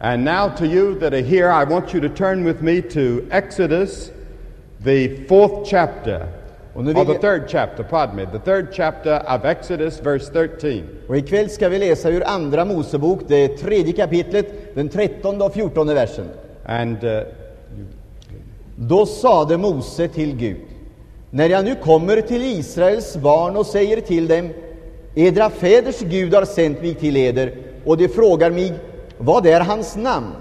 And now, to you that are here, I want you to turn with me to Exodus, the fourth chapter, or the third chapter, pardon me, the third chapter of Exodus, verse 13. Och ikväll ska vi läsa ur Andra Mosebok, det tredje kapitlet, den trettonde och fjortonde versen. And uh, Då sade Mose till Gud, när jag nu kommer till Israels barn och säger till dem, edra fäders Gud har sänt mig till eder, och de frågar mig, vad är hans namn?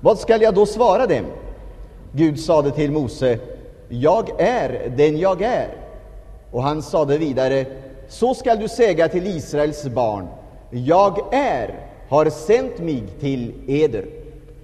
Vad skall jag då svara dem? Gud sade till Mose, jag är den jag är. Och han sade vidare, så skall du säga till Israels barn, jag är, har sänt mig till eder.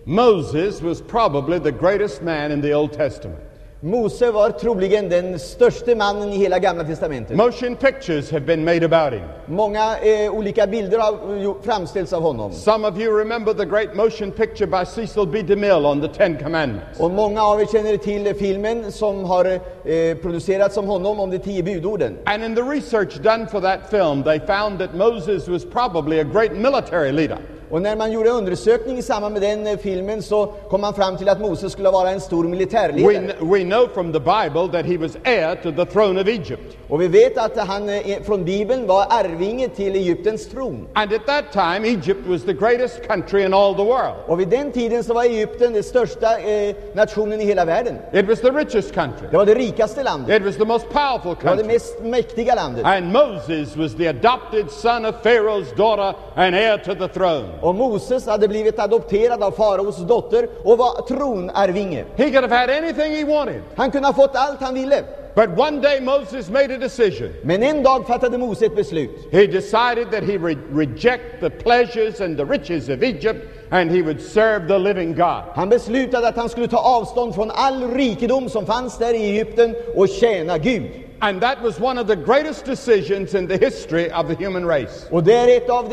Moses was probably the greatest man in the Old Testament. Mose var troligen den störste mannen i hela Gamla Testamentet. Motion pictures have been made about him. Många eh, olika bilder har framställts av honom. Some of you remember the great motion picture by Cecil B. DeMille on the Ten Commandments. Och många av er känner till filmen som har eh, producerats om honom, om de tio budorden. And in the research done for that film, they found that Moses was probably a great military leader. Och när man gjorde undersökning i samband med den eh, filmen så kom man fram till att Mose skulle vara en stor We, militärledare. kn- we know from the Bible that he was heir to the throne of Egypt. Och vi vet att han eh, från Bibeln var arvinge till Egyptens tron. And at that time, Egypt was the greatest country in all the world. Och vid den tiden så var Egypten den största eh, nationen i hela världen. It was the richest country. Det var det rikaste landet. It was the most powerful Det var det country. mest mäktiga landet. And Moses was the adopted son of Pharaoh's daughter and heir to the throne. Och Moses hade blivit adopterad av faraos dotter och var tronarvinge. He could have had anything he wanted. Han kunde ha fått allt han ville. But one day Moses made a decision. Men en dag fattade Mose ett beslut. He decided that he would reject the pleasures and the riches of Egypt and he would serve the living God. Han beslutade att han skulle ta avstånd från all rikedom som fanns där i Egypten och tjäna Gud. And that was one of the greatest decisions in the history of the human race. Och det är ett av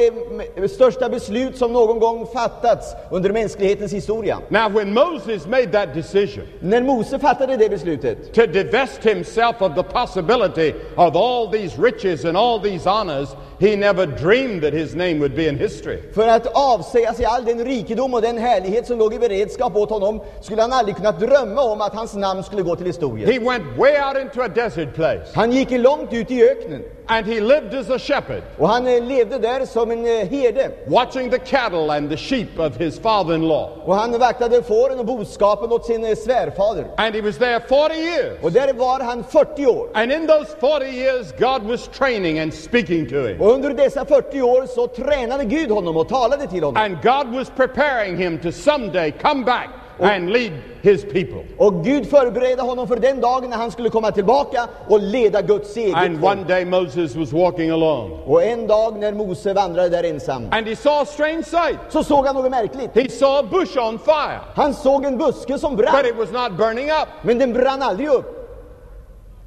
de största beslut som någon gång fattats under mänsklighetens historia. Now, when Moses made that decision När Mose fattade det beslutet to divest himself of the possibility of all these riches and all these honors, he never dreamed that his name would be in history. för att avsäga sig all den rikedom och den härlighet som låg i beredskap åt honom skulle han aldrig kunnat drömma om att hans namn skulle gå till historien. He went way out into a desert place Han gick långt ut i öknen and he lived as a shepherd, och han eh, levde där som en eh, herde. watching the cattle and the sheep of his father in law. Och han vaktade fåren och boskapen åt sin eh, svärfader. And he was there 40 years. Och där var han 40 år. And in those 40 years, God was training and speaking to him. Och under dessa 40 år så tränade Gud honom och talade till honom. And God was preparing him to someday come back and lead his people. Och Gud förberedde honom för den dagen när han skulle komma tillbaka och leda Guds eget And folk. one day Moses was walking along. Och en dag när Mose vandrade där ensam And he saw a strange sight. så såg han något märkligt. He saw a bush on fire, Han såg en buske som brann, but it was not burning up. men den brann aldrig upp.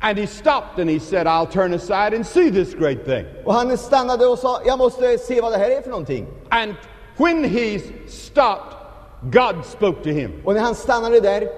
And he stopped and he said, I'll turn aside and see this great thing. Och han stannade och sa, jag måste se vad det här är för någonting. And when he stopped, God spoke to him. Och när han stannade där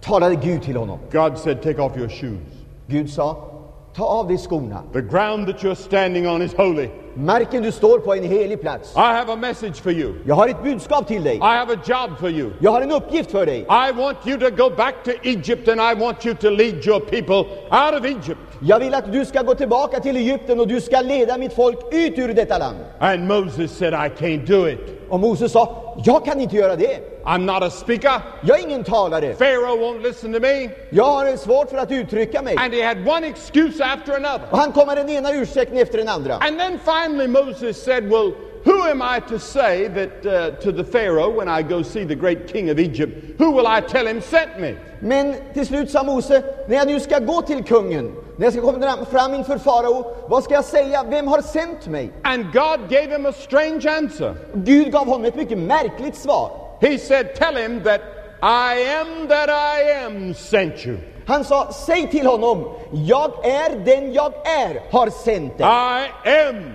talade Gud till honom. God said, Take off your shoes. Gud sa, ta av dig skorna. The ground that you're standing on is holy. Marken du står på är en helig plats. I have a message for you. Jag har ett budskap till dig. I have a job for you. Jag har en uppgift för dig. I want you to go back to Egypt and I want you to lead your people out of Egypt. Jag vill att du ska gå tillbaka till Egypten och du ska leda mitt folk ut ur detta land. And Moses said, I can't do it. Och Moses sa, jag kan inte göra det. I'm not a speaker. Jag är ingen talare. Pharaoh won't listen to me. Jag har svårt för att uttrycka mig. And he had one excuse after another. Och han kom med den ena ursäkten efter den andra. And then finally Moses said, Well, who am I to say that uh, to the Pharaoh when I go see the great king of Egypt? Who will I tell him sent me? Men till slut sa Mose, när jag nu ska gå till kungen, när jag ska komma fram inför farao, vad ska jag säga? Vem har sänt mig? And God gave him a strange answer. Gud gav honom ett mycket märkligt svar. He said, Tell him that I am that I am sent you. Han sa, säg till honom, jag är den jag är, har sänt dig. I am.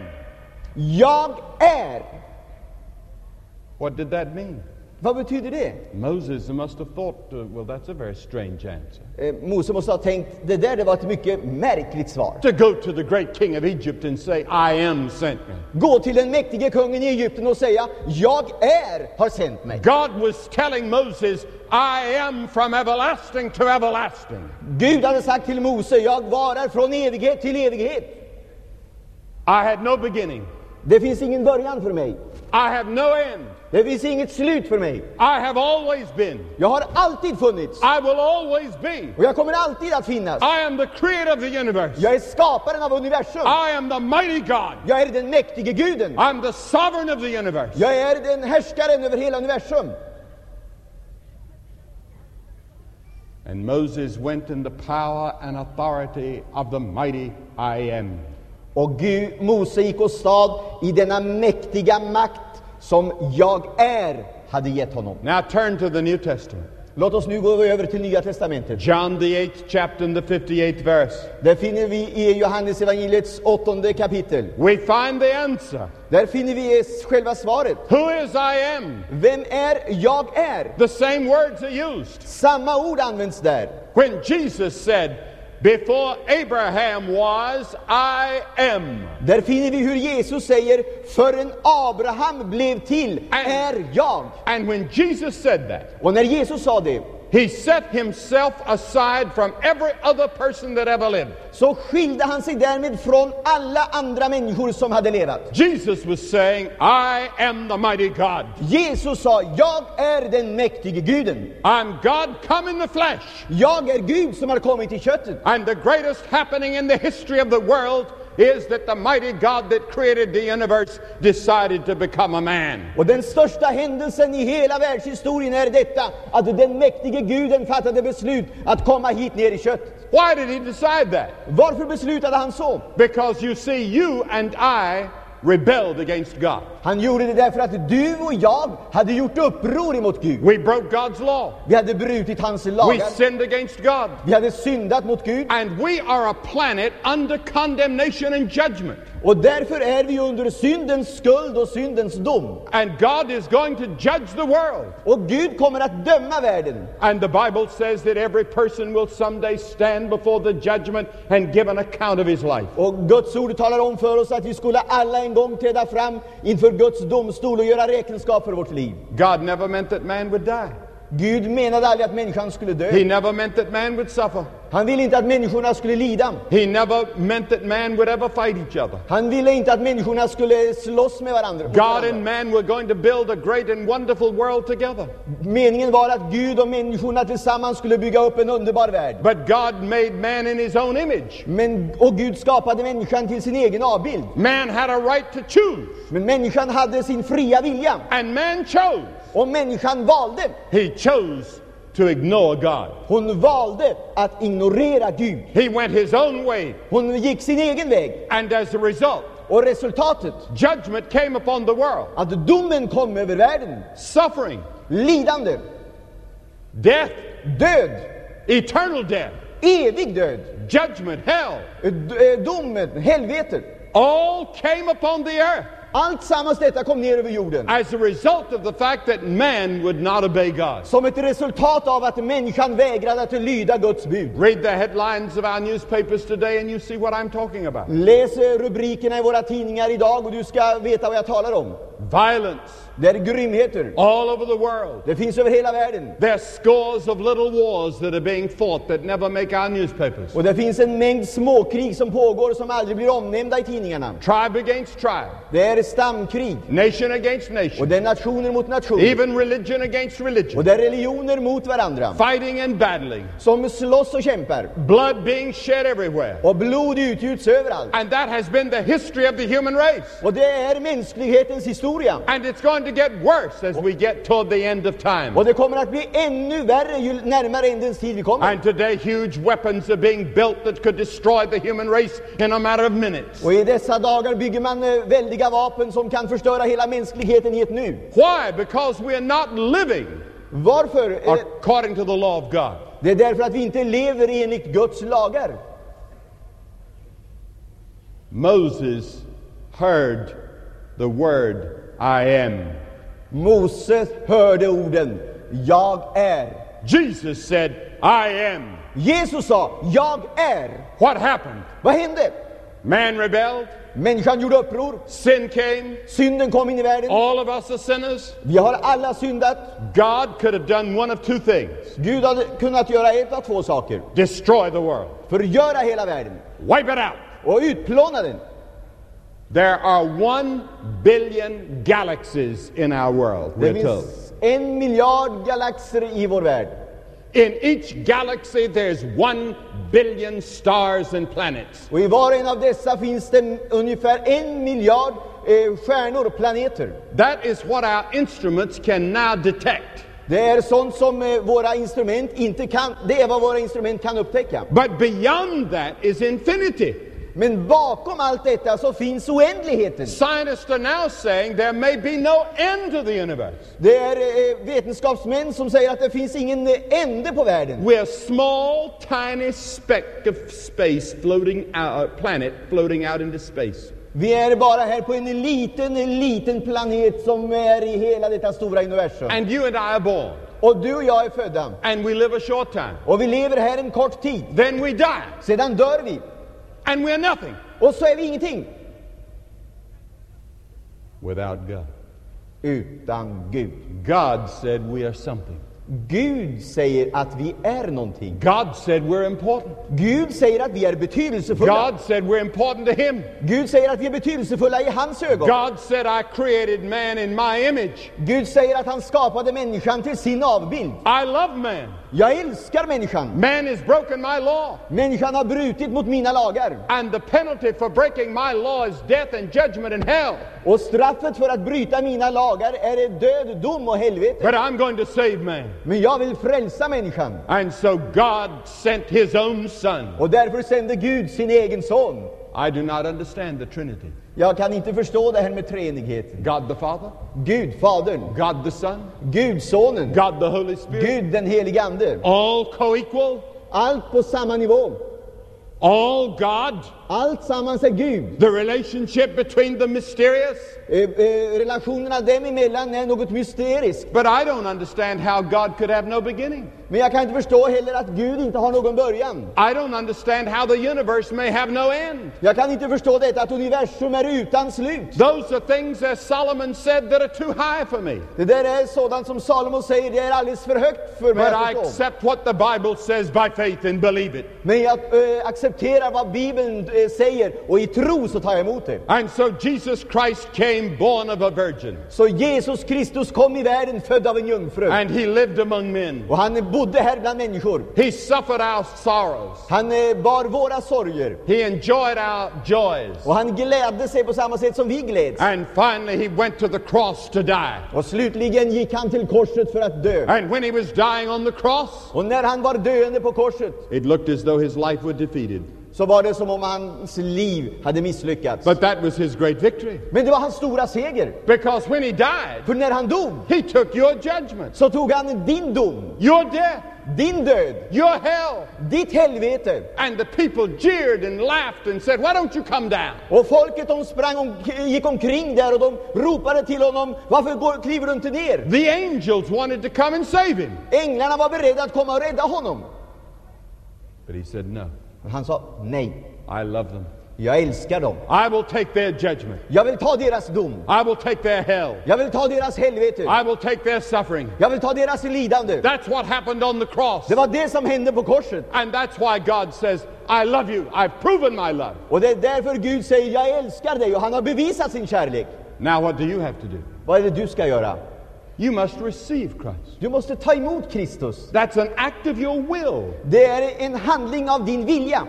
Jag är. What did that mean? Vad betyder det? Moses must have thought, uh, well, that's a very strange answer. Eh, Mose måste ha tänkt, det där det var ett mycket märkligt svar. To go to the great king of Egypt and say, I am sent me. Gå till den mäktige kungen i Egypten och säga, jag är, har sänt mig. God was telling Moses, I am from everlasting to everlasting. Gud hade sagt till Mose, jag varar från evighet till evighet. I had no beginning. Det finns ingen början för mig. I have no end. Det finns inget slut för mig. I have always been. Jag har alltid funnits. I will always be. Och jag kommer alltid att finnas. I am the creator of the universe. Jag är skaparen av universum. I am the mighty God. Jag är den mäktige guden. I'm the sovereign of the universe. Jag är den härskaren över hela universum. And Moses went in the power and authority of the mighty I am. Och Gud, Mose gick och stad i denna mäktiga makt som jag är hade gett honom. Now turn to the New Testament. Låt oss nu gå över till Nya Testamentet. John the 8th chapter and the 58th verse. Där finner vi i Johannes evangeliets åttonde kapitel. We find the answer. Där finner vi själva svaret. Who is I am? Vem är jag är? The same words are used. Samma ord används där. When Jesus said, Before Abraham was, I am. Där finner vi hur Jesus säger, förrän Abraham blev till är jag. And when Jesus said that, Och när Jesus sa det, he set himself aside from every other person that ever lived. så skilde han sig därmed från alla andra människor som hade levat. Jesus was saying, I am the mighty God. Jesus sa, jag är den mäktige guden. I'm God come in the flesh. Jag är Gud som har kommit i köttet. And the greatest happening in the history of the world is that the mighty God that created the universe decided to become a man. Och den största händelsen i hela världshistorien är detta, att den mäktige guden fattade beslut att komma hit ner i köttet. Why did he decide that? Varför beslutade han så? Because you see, you and I rebelled against God. Han gjorde det därför att du och jag hade gjort uppror emot Gud. We broke God's law. Vi hade brutit hans We lagar. sinned against God. Vi hade syndat mot Gud. And we are a planet under condemnation and judgment. Och därför är vi under syndens skuld och syndens dom. And God is going to judge the world. Och Gud kommer att döma världen. And the Bible says that every person will someday stand before the judgment and give an account of his life. Och Guds ord talar om för oss att vi skulle alla en gång träda fram inför Guds domstol och göra räkenskap för vårt liv. God never meant that man would die. Gud menade aldrig att människan skulle dö. He never meant that man would suffer. Han ville inte att människorna skulle lida. He never meant that man would ever fight each other. Han ville inte att människorna skulle slåss med varandra. God and man were going to build a great and wonderful world together. Meningen var att Gud och människorna tillsammans skulle bygga upp en underbar värld. But God made man in his own image. Men, och Gud skapade människan till sin egen avbild. Man had a right to choose. Men människan hade sin fria vilja. And man chose. Och människan valde. He chose to ignore God. Hon valde att ignorera Gud. He went his own way. Hon gick sin egen väg. And as a result, Och resultatet, judgment came upon the world. att domen kom över världen. Suffering, Lidande, death, död, eternal death, evig död, judgment, hell, eh, domen, helvetet. all came upon the earth Allt sammans detta kom ner över jorden. as a result of the fact that man would not obey God. Som ett resultat av att människan vägrade att lyda Guds bud. Read the headlines of our newspapers today and you see what I'm talking about. Läs eh, rubrikerna i våra tidningar idag och du ska veta vad jag talar om. Violence Det är grymheter. all over the world. Det finns över hela världen. There are scores of little wars that are being fought that never make our newspapers. Och det finns en mängd småkrig som pågår som aldrig blir omnämnda i tidningarna. Tribe against tribe, Det är stamkrig. nation against Och nation, det er är nationer mot nationer. even religion against Och religion, det är religioner mot varandra. fighting and battling, Som slåss och kämpar. blood being shed everywhere. Och blod utgjuts överallt. And that has been the history of the human race. Och det är mänsklighetens historia. And it's going to get worse as we get toward the end of time. Och det kommer att bli ännu värre ju närmare ändens tid vi kommer. And today, huge weapons are being built that could destroy the human race in a matter of minutes. Och i dessa dagar bygger man eh, väldiga vapen som kan förstöra hela mänskligheten i ett nu. Why? Because we are not living Varför? Eh, according to the law of God. Det är därför att vi inte lever enligt Guds lagar. Moses heard the word I am Moses hörde orden Jag är. Jesus said, I am. Jesus sa Jag är. What happened? Vad hände? Man rebelled, Människan gjorde uppror. sin came, Synden kom in i världen. all of us are sinners. Vi har alla syndat. God could have done one of two things Gud hade kunnat göra ett av två saker. destroy the world, Förgöra hela världen wipe it out. och utplåna den. There are one billion galaxies in our world, Det we're told. en miljard galaxer i vår värld. In each galaxy, there's one billion stars and planets. Och i var och en av dessa finns det ungefär en miljard eh, stjärnor, planeter. That is what our instruments can now detect. Det är sånt som eh, våra instrument inte kan, det är vad våra instrument kan upptäcka. But beyond that is infinity. Men bakom allt detta så finns oändligheten. Scientists are now saying there may be no end to the universe. Det är eh, vetenskapsmän som säger att det finns ingen eh, ände på världen. We're a small, tiny speck of space floating out, planet floating out into space. Vi är bara här på en liten, en liten planet som är i hela detta stora universum. And you and I are born, Och du och jag är födda. and we live a short time. Och vi lever här en kort tid. Then we die, Sedan dör vi. And we're nothing Och så är vi ingenting. without God. Utan Gud. God said we are something. Gud säger att vi är någonting. God said we're important. Gud säger att vi är betydelsefulla. God said we're important to Him. Gud säger att vi är betydelsefulla i hans ögon. God said, I created man in my image. Gud säger att han skapade människan till sin avbild. I love man. Jag älskar människan. Man has broken my law. Människan har brutit mot mina lagar. And the penalty for breaking my law is death and judgment and hell. Och straffet för att bryta mina lagar är död, dom och helvete. But I'm going to save man. Men jag vill frälsa människan. And so God sent His own Son. Och därför sände Gud sin egen son. I do not understand the Trinity. Jag kan inte förstå det här med treenigheten. God the Father, Gud, Fadern. God the Son, Gud, Sonen. God the Holy Spirit, Gud, den helige Ande. all co equal, Allt på samma nivå. all God. Allt sammans är Gud. The relationship between the mysterious. Eh, eh, relationerna dem emellan är något mysteriskt. But I don't understand how God could have no beginning. Men jag kan inte förstå heller att Gud inte har någon början. I don't understand how the universe may have no end. Jag kan inte förstå detta att universum är utan slut. Those are things, as Solomon said, that are too high for me. Det där är sådant som säger, det är alldeles för högt för mig But I att accept what the Bible says by faith and believe it. Men jag eh, accepterar vad Bibeln eh, säger och i tro så tar jag emot det. And so Jesus Christ came born of a virgin. Så Jesus Kristus kom i världen född av en jungfru. And he lived among men. Och han bodde här bland människor. He suffered our sorrows. Han eh, bar våra sorger. He enjoyed our joys. Och han glädde sig på samma sätt som vi gläds. And finally, he went to the cross to die. Och slutligen gick han till korset för att dö. And when he was dying on the cross, Och när han var döende på korset it looked as though his life was defeated. Så var det som om hans liv hade misslyckats. But that was his great victory. Men det var hans stora seger. Because when he died, För när han dog he took your judgment, så tog han din dom, your death, din död, your hell. ditt helvete. And the people jeered and laughed and said, Why don't you come down? Och folket de sprang om, gick omkring där och de ropade till honom, varför går, kliver du inte ner? The angels wanted to come and save him. Änglarna var beredda att komma och rädda honom. But he said, No, han sa, nej, I love them. jag älskar dem. I will take their judgment. Jag vill ta deras dom. I will take their hell. Jag vill ta deras helvete. I will take their suffering. Jag vill ta deras lidande. That's what happened on the cross. Det var det som hände på korset. And that's why God says, I love you. I've proven my love. Och det är därför Gud säger, jag älskar dig och han har bevisat sin kärlek. Now, what do you have to do? Vad är det du ska göra? You must receive Christ. Du måste ta emot Kristus. That's an act of your will. Det är en handling av din vilja.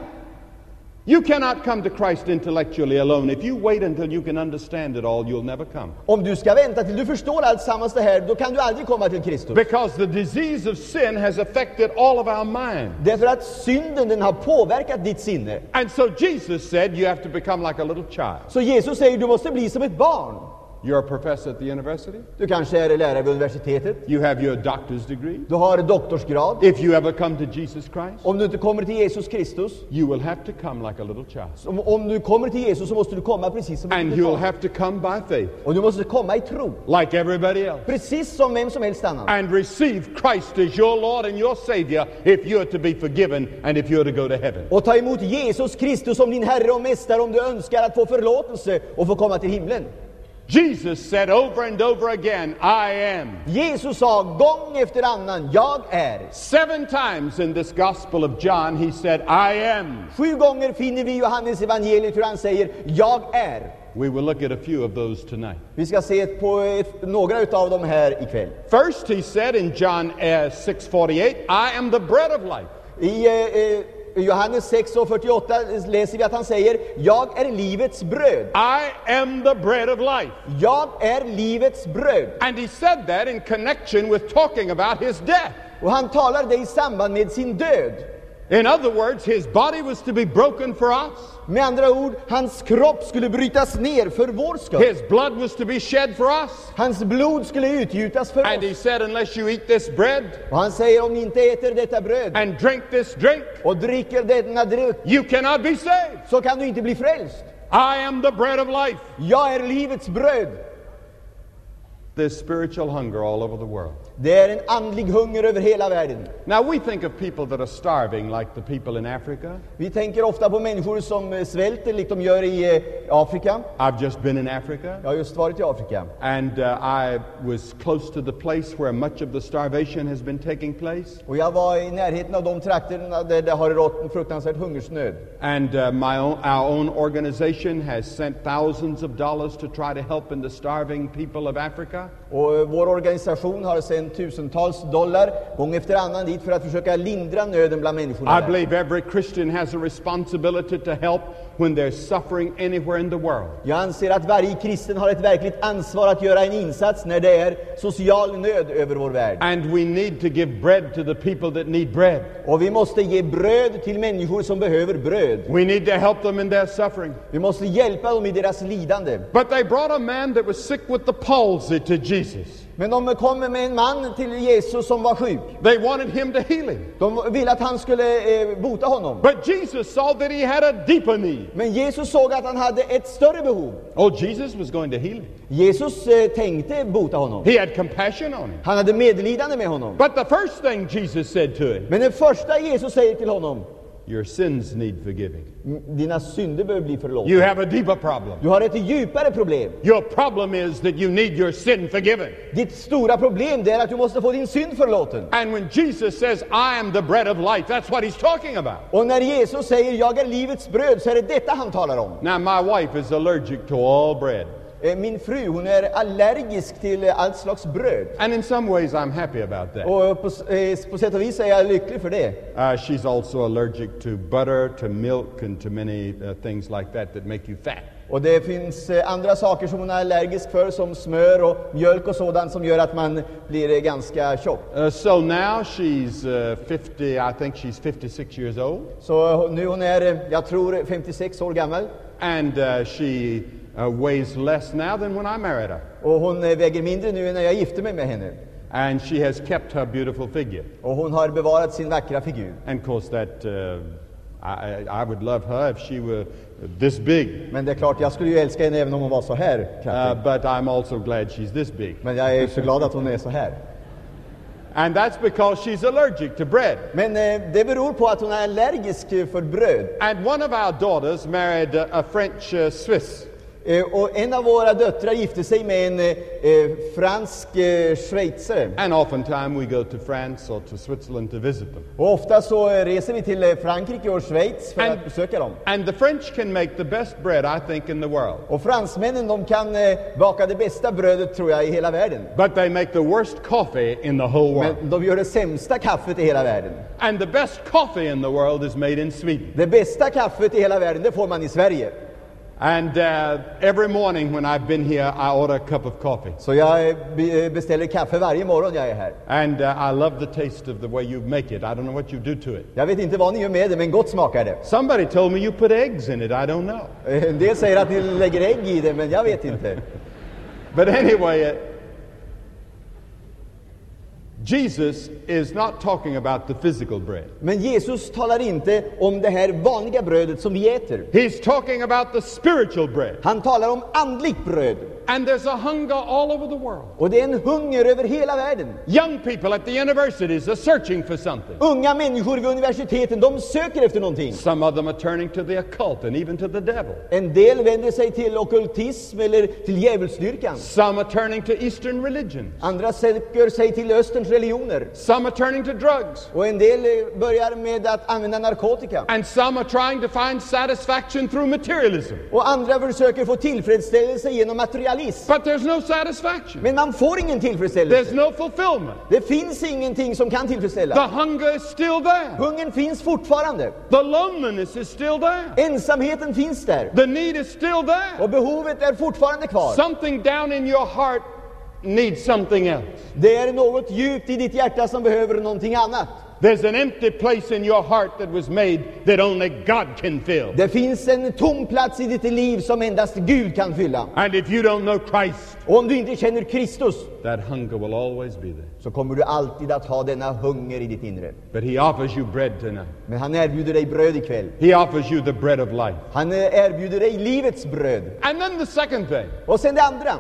You cannot come to Christ intellectually alone. If you wait until you can understand it all, you'll never come. Om du ska vänta till du förstår allt sammans det här, då kan du aldrig komma till Kristus. Because the disease of sin has affected all of our mind. Därför att synden den har påverkat ditt sinne. And so Jesus said, You have to become like a little child. Så Jesus säger, du måste bli som ett barn. You're a professor at the university. Du kanske är lärare vid universitetet. You have your doctor's degree. Du har doktorsgrad. If you ever come to Jesus Christ, Om du inte kommer till Jesus Kristus, you will have to come like a little child. om, om du kommer till Jesus så måste du komma precis som en And you'll have to come by faith, Och du måste komma i tro, like everybody else. precis som vem som helst annan. And receive Christ as your Lord and your Savior if you're to be forgiven and if you're to go to heaven. Och ta emot Jesus Kristus som din Herre och Mästare om du önskar att få förlåtelse och få komma till himlen. Jesus said over and over again, I am. Jesus sa gång efter annan, jag är. Seven times in this Gospel of John, he said, I am. Sju gånger finner vi i Johannes evangeliet hur han säger, jag är. We will look at a few of those tonight. Vi ska se på ett, några utav dem här ikväll. First, he said in John uh, 6:48, I am the bread of life. I eh, eh, Johannes 6 och 48 läser vi att han säger, jag är livets bröd. I am the bread of life. Jag är livets bröd. And he said that in connection with talking about his death. Och han talar det i samband med sin död. In other words, his body was to be broken for us. Med andra ord, hans kropp skulle brytas ner för vår skull. His blood was to be shed for us. Hans blod skulle utgjutas för And he said, unless you eat this bread Och han säger, om ni inte äter detta bröd and drink this drink, och dricker denna dryck, you cannot be saved. så kan du inte bli frälst. I am the bread of life. Jag är livets bröd. There's spiritual hunger all over the world. Det är en andlig hunger över hela världen. Now, we think of people that are starving like the people in Africa. Vi tänker ofta på människor som eh, svälter, likt de gör i eh, Afrika. I've just been in Africa. Jag har just varit i Afrika. And uh, I was close to the place where much of the starvation has been taking place. Och jag var i närheten av de trakterna där det har rått en fruktansvärd hungersnöd. And uh, my own, our own organization has sent thousands of dollars to try to help in the starving people of Africa. Och eh, vår organisation har sänt tusentals dollar gång efter annan dit för att försöka lindra nöden bland människorna I believe every Christian has a responsibility to help when there's suffering anywhere in the world. Jag anser att varje kristen har ett verkligt ansvar att göra en insats när det är social nöd över vår värld. And we need to give bread to the people that need bread. Och vi måste ge bröd till människor som behöver bröd. We need to help them in their suffering. Vi måste hjälpa dem i deras lidande. But they brought a man that was sick with the palsy to Jesus. Men de kommer med en man till Jesus som var sjuk. They wanted him to heal him. De ville att han skulle eh, bota honom. But Jesus saw that he had a deeper need. Men Jesus såg att han hade ett större behov. Oh, Jesus was going to heal him. Jesus eh, tänkte bota honom. He had compassion on him. Han hade medlidande med honom. But the first thing Jesus said to him, Men det första Jesus säger till honom, Your sins need forgiving. dina synder behöver bli förlåtna. You have a deeper problem. Du har ett djupare problem. Your problem is that you need your sin forgiven. Ditt stora problem det är att du måste få din synd förlåten. And when Jesus says, I am the bread of life, that's what he's talking about. Och när Jesus säger jag är livets bröd så är det detta han talar om. Now, my wife is allergic to all bread. Eh, Min fru hon är allergisk till eh, allt slags bröd. And in some ways, I'm happy about that. Och på, eh, på sätt och vis är jag lycklig för det. Uh, she's also allergic to butter, to milk, and to many uh, things like that that make you fat. Och det finns andra saker som hon är allergisk för som smör och mjölk och sådant som gör att man blir ganska tjock. Uh, so now she's uh, 50, I think she's 56 years old, Så nu hon är, jag tror 56 år gammal. and uh, she uh, weighs less now than when I married her. Och hon eh, väger mindre nu än när jag gifte mig med henne. And she has kept her beautiful figure. Och hon har bevarat sin vackra figur. And of course, that uh, I, I would love her if she were this big. Men det är klart, jag skulle ju älska henne även om hon var så här Uh, but I'm also glad she's this big. Men jag är så glad att hon är så här. And that's because she's allergic to bread. Men eh, det beror på att hon är allergisk för bröd. And one of our daughters married a, a French uh, Swiss. Eh, och en av våra döttrar gifte sig med en eh, eh, fransk eh, schweizare. And oftentimes we go to France or to Switzerland to visit them. Och ofta så eh, reser vi till Frankrike och Schweiz för And- att besöka dem. And the French can make the best bread, I think, in the world. Och fransmännen de kan eh, baka det bästa brödet tror jag i hela världen. But they make the worst coffee in the whole world. Men de gör det sämsta kaffet i hela världen. And the best coffee in the world is made in Sweden. Det bästa kaffet i hela världen det får man i Sverige. And uh, every morning when I've been here, I order a cup of coffee. Så jag eh, eh, beställer kaffe varje morgon jag är här. And uh, I love the taste of the way you make it. I don't know what you do to it. Jag vet inte vad ni gör med det, men gott smakar det. Somebody told me you put eggs in it. I don't know. Eh, En del säger att ni lägger ägg i det, men jag vet inte. But anyway, uh, Jesus is not talking about the physical bread. Men Jesus talar inte om det här vanliga brödet som vi äter. He's talking about the spiritual bread. Han talar om andligt bröd. And there's a hunger all over the world. Och det är en hunger över hela världen. Young people at the universities are searching for something. Unga människor vid universiteten, de söker efter någonting. Some of them are turning to the occult and even to the devil. En del vänder sig till ockultism eller till djävulsdyrkan. Some are turning to Eastern religion. Andra söker sig till Österns religioner. Some are turning to drugs. Och en del eh, börjar med att använda narkotika. And some are trying to find satisfaction through materialism. Och andra försöker få tillfredsställelse genom materialism. But there's no satisfaction. Men man får ingen There's tillfredsställelse. no fulfillment. Det finns ingenting som kan The tillfredsställa. hunger is still there. Hungern finns fortfarande. The loneliness is still there. Ensamheten finns där. The need is still there. Och behovet är fortfarande kvar. Something down in your heart needs something else. Det är något djupt i ditt hjärta som behöver någonting annat. There's an empty place in your heart that was made that only God can fill. Det finns en tom plats i ditt liv som endast Gud kan fylla. And if you don't know Christ, Och om du inte känner Kristus that hunger will always be there. så kommer du alltid att ha denna hunger i ditt inre. But He offers you bread tonight. Men han erbjuder dig bröd ikväll. He offers you the bread of life. Han eh, erbjuder dig livets bröd. And then the second thing, Och sen det andra.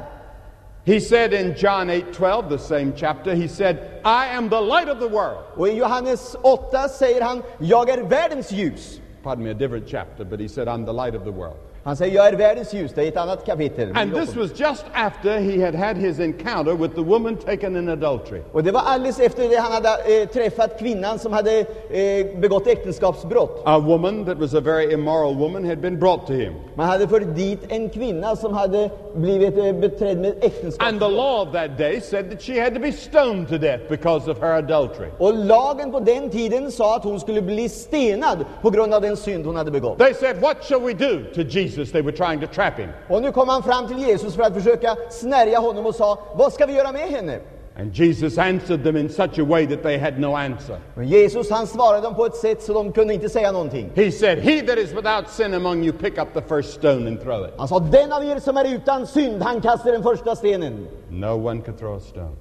He said in John 8 12, the same chapter, He said, I am the light of the world. Och i Johannes 8 säger han, jag är världens ljus. Pardon me, a different chapter, but He said, I'm the light of the world. Han säger, jag är världens ljus. Det är ett annat kapitel. And this was just after he had had his encounter with the woman taken in adultery. Och det var alldeles efter det han hade eh, träffat kvinnan som hade eh, begått äktenskapsbrott. A woman that was a very immoral woman had been brought to him. Man hade fört dit en kvinna som hade blivit eh, beträdd med And the äktenskapsbrott. law of that day said that she had to be stoned to death because of her adultery. Och lagen på den tiden sa att hon skulle bli stenad på grund av den synd hon hade begått. They said, What shall we do to Jesus? They were trying to trap him. Och nu kom han fram till Jesus för att försöka snärja honom och sa, vad ska vi göra med henne? And Jesus answered them in such a way that they had no answer. Men Jesus han svarade dem på ett sätt så de kunde inte säga någonting. He said, He that is without sin among you, pick up the first stone and throw it. Han sa, den av er som är utan synd, han kastar den första stenen. No one could throw a stone.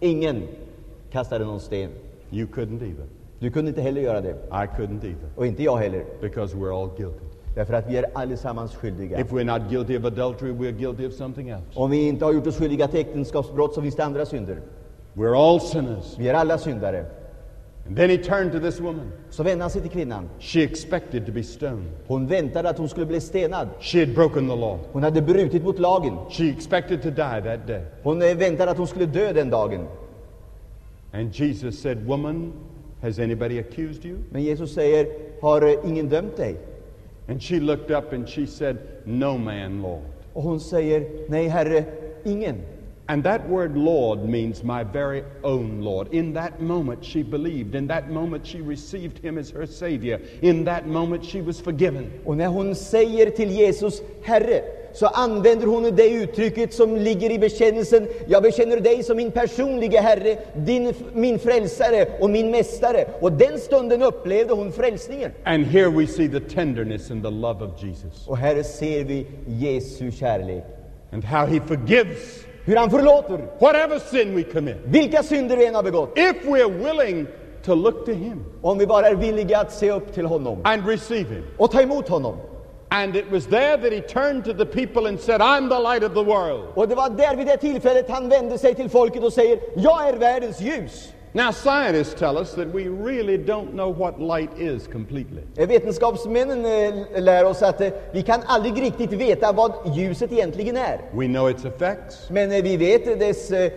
Ingen kastade någon sten. You couldn't either. Du kunde inte heller göra det. I couldn't either. Och inte jag heller. Because we're all guilty. Därför att vi är allesammans skyldiga. If we're not guilty of adultery, we're guilty of something else. Om vi inte har gjort oss skyldiga till äktenskapsbrott så finns det andra synder. We're all sinners. Vi är alla syndare. And then he turned to this woman. Så vände han sig till kvinnan. She expected to be stoned. Hon väntade att hon skulle bli stenad. She had broken the law. Hon hade brutit mot lagen. She expected to die that day. Hon eh, väntade att hon skulle dö den dagen. And Jesus said, Woman, has anybody accused you? Men Jesus säger, har eh, ingen dömt dig? And she looked up and she said, No man, Lord. Och hon säger, nej herre, ingen. And that word Lord means my very own Lord. In that moment, she believed. In that moment, she received him as her Savior. In that moment, she was forgiven. Och när hon säger till Jesus, Herre, så använder hon det uttrycket som ligger i bekännelsen, jag bekänner dig som min personliga Herre, din, min frälsare och min mästare. Och den stunden upplevde hon frälsningen. And here we see the tenderness and the love of Jesus. Och här ser vi Jesu kärlek. And how he forgives Hur han förlåter whatever sin we commit. vilka synder vi än har begått. If we're willing to look to him Om vi bara är villiga att se upp till honom and receive him. och ta emot honom. And it was there that he turned to the people and said, I'm the light of the world. Och det var där vid det tillfället han vände sig till folket och säger, jag är världens ljus. Now, scientists tell us that we really don't know what light is completely. Eh, Vetenskapsmännen eh, lär oss att eh, vi kan aldrig riktigt veta vad ljuset egentligen är. We know its effects. Men vi vet dess eh,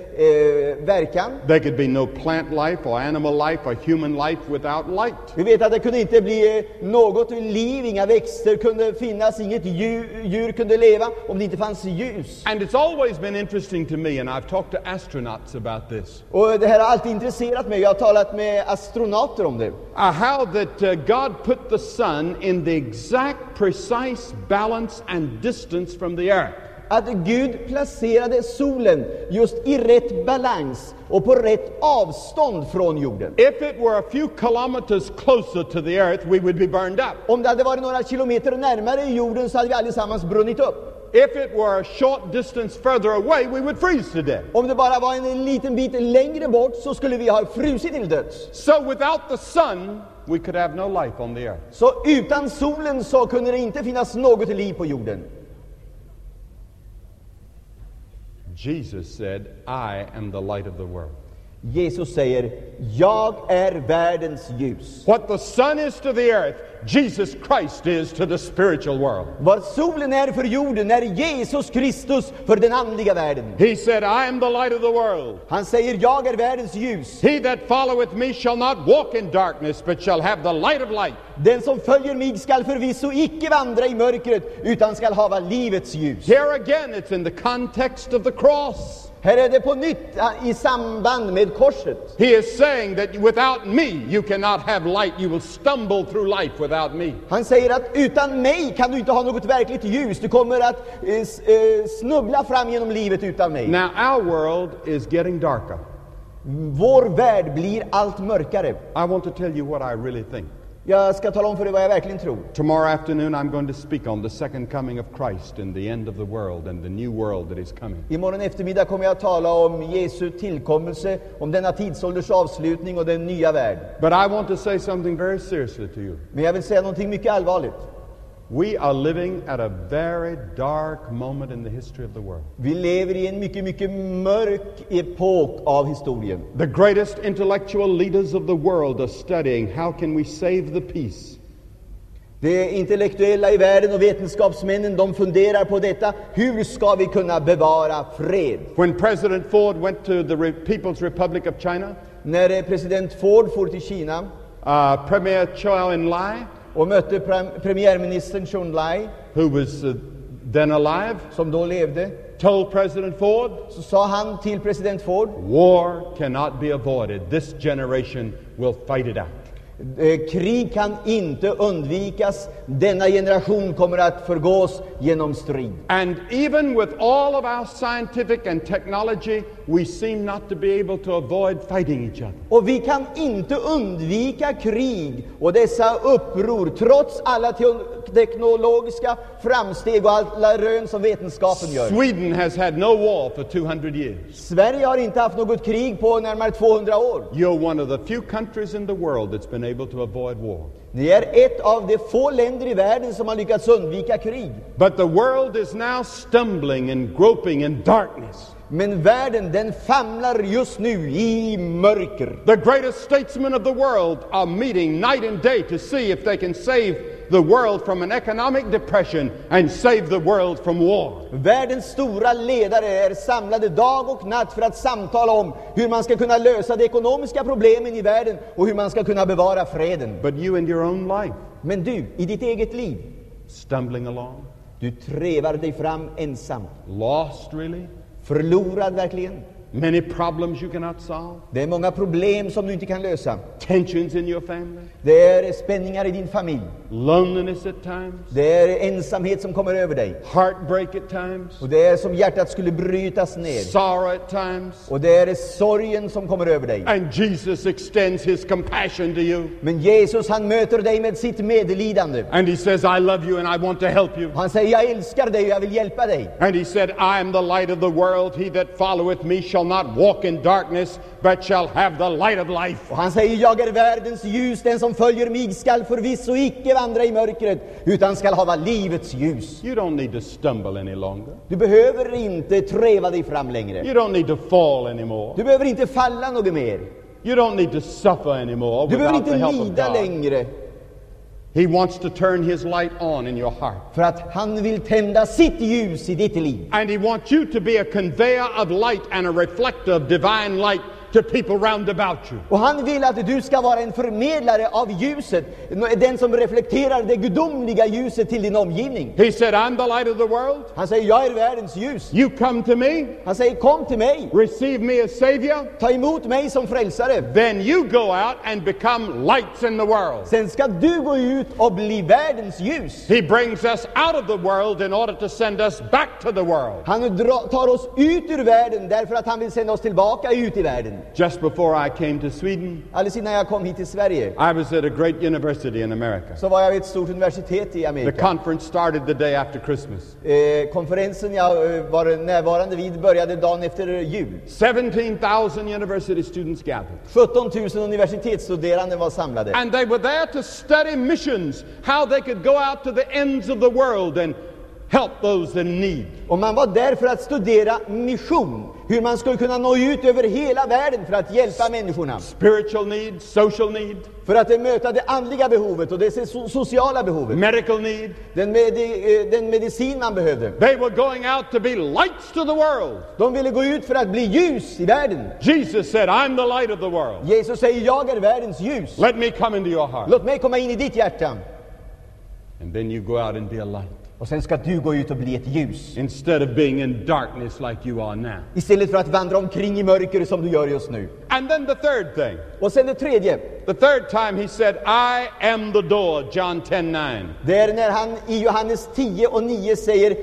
verkan. There could be no plant life or animal life or human life without light. Vi vet att det kunde inte bli något liv, inga växter kunde finnas, inget djur, djur kunde leva om det inte fanns ljus. And it's always been interesting to me, and I've talked to astronauts about this, Och det här har alltid intresserat mig. Jag har talat med astronauter om det. uh, how that uh, God put the sun in the exact, precise balance and distance from the earth. Att Gud placerade solen just i rätt balans och på rätt avstånd från jorden. If it were a few kilometers closer to the earth, we would be burned up. Om det hade varit några kilometer närmare jorden så hade vi allesammans brunnit upp. If it were a short distance further away, we would freeze to death. Om det bara var en liten bit längre bort så skulle vi ha frusit till döds. So without the sun, we could have no life on the earth. Så utan solen så kunde det inte finnas något liv på jorden. Jesus said, I am the light of the world. Jesus säger, jag är världens ljus. What the sun is to the earth, Jesus Christ is to the spiritual world. Vad solen är för jorden är Jesus Kristus för den andliga världen. He said, I am the light of the world. Han säger, jag är världens ljus. He that followeth me shall not walk in darkness, but shall have the light of light. Den som följer mig skall förvisso icke vandra i mörkret, utan skall hava livets ljus. Here again, it's in the context of the cross. Här är det på nytt i samband med korset. He is saying that without me, you cannot have light. You will stumble through life without me. Han säger att utan mig kan du inte ha något verkligt ljus. Du kommer att eh, eh, snubbla fram genom livet utan mig. Now, our world is getting darker. Vår värld blir allt mörkare. I want to tell you what I really think. Jag ska tala om för dig vad jag verkligen tror. Tomorrow afternoon, I'm going to speak on the second coming of Christ and the end of the world and the new world that is coming. Imorgon eftermiddag kommer jag att tala om Jesu tillkommelse, om denna tidsålders avslutning och den nya värld. But I want to say something very seriously to you. Men jag vill säga någonting mycket allvarligt. We are living at a very dark moment in the history of the world. Vi lever i en mycket, mycket mörk epok av historien. The greatest intellectual leaders of the world are studying how can we save the peace. De intellektuella i världen och vetenskapsmännen de funderar på detta. Hur ska vi kunna bevara fred? When President Ford went to the Re- People's Republic of China, När eh, president Ford for till Kina uh, Premier Chou En-lai, och mötte prem- premiärministern Chun Lai, who was uh, then alive, som då levde, told President Ford, så sa han till president Ford, war cannot be avoided. This generation will fight it out. Eh, krig kan inte undvikas. Denna generation kommer att förgås genom strid. And even with all of our scientific and technology, we seem not to be able to avoid fighting each other. Och vi kan inte undvika krig och dessa uppror trots alla teknologiska framsteg och alla rön som vetenskapen gör. Sweden has had no war for 200 years. Sverige har inte haft något krig på närmare 200 år. You're one of the few countries in the world that's been able to avoid war. Det är er ett av de få länder i världen som har lyckats undvika krig. But the world is now stumbling and groping in darkness. Men världen den famlar just nu i mörker. The greatest statesmen of the world are meeting night and day to see if they can save the world from an economic depression and save the world from war. Världens stora ledare är samlade dag och natt för att samtala om hur man ska kunna lösa de ekonomiska problemen i världen och hur man ska kunna bevara freden. But you in your own life, Men du, i ditt eget liv, stumbling along, du trevar dig fram ensam. lost really, Förlorad verkligen. Many problems you cannot solve, Det är många problem som du inte kan lösa. tensions in your family, Det är spänningar i din familj. loneliness at times, Det är ensamhet som kommer över dig. heartbreak at times, Och det är som hjärtat skulle brytas ner. sorrow at times. Och det är sorgen som kommer över dig. And Jesus extends his compassion to you. Men Jesus han möter dig med sitt medlidande. And he says, I love you and I want to help you. Han säger jag älskar dig och jag vill hjälpa dig. And he said, I am the light of the world. He that followeth me shall not walk in darkness, but shall have the light of life. Och han säger jag är världens ljus, den som följer mig skall förvisso icke vandra i mörkret utan skall hava livets ljus. You don't need to stumble any longer. Du behöver inte treva dig fram längre. You don't need to fall anymore. Du behöver inte falla något mer. You don't need to suffer anymore Du behöver inte lida längre. He wants to turn his light on in your heart. För att han vill tända sitt ljus i ditt liv. And he wants you to be a conveyor of light and a reflector of divine light to people round about you. Och han vill att du ska vara en förmedlare av ljuset, den som reflekterar det gudomliga ljuset till din omgivning. He said, I'm the light of the world. Han säger, jag är världens ljus. You come to me, Han säger, kom till mig, receive me as Savior, ta emot mig som frälsare. then you go out and become lights in the world. Sen ska du gå ut och bli världens ljus. He brings us out of the world in order to send us back to the world. Han tar oss ut ur världen därför att han vill sända oss tillbaka ut i världen. Just before I came to Sweden, Alldeles innan jag kom hit till Sverige I was at a great university in America. så var jag vid ett stort universitet i The Amerika. conference started the day after Christmas. Eh, konferensen jag eh, var närvarande vid började dagen efter jul. 17,000 university students gathered. 17 000 universitetsstuderande var samlade. And they were there to study missions, how they could go out to the ends of the world and help those in need. Och man var där för att studera mission, hur man skulle kunna nå ut över hela världen för att hjälpa människorna. Spiritual need, social need, För att möta det andliga behovet och det so- sociala behovet. medical need. Den, medi- eh, den medicin man behövde. They were going out to be lights to the world. De ville gå ut för att bli ljus i världen. Jesus said, I'm the light of the world. Jesus säger, jag är världens ljus. Let me come into your heart. Låt mig komma in i ditt hjärta. And then you go out and be a light. Och sen ska du gå ut och bli ett ljus. Instead of being in darkness like you are now. Istället för att vandra omkring i mörker som du gör just nu. And then the third thing. Och sen det tredje. The third time he said, I am the door, John 10 9. Det är när han i Johannes 10 och 9 säger,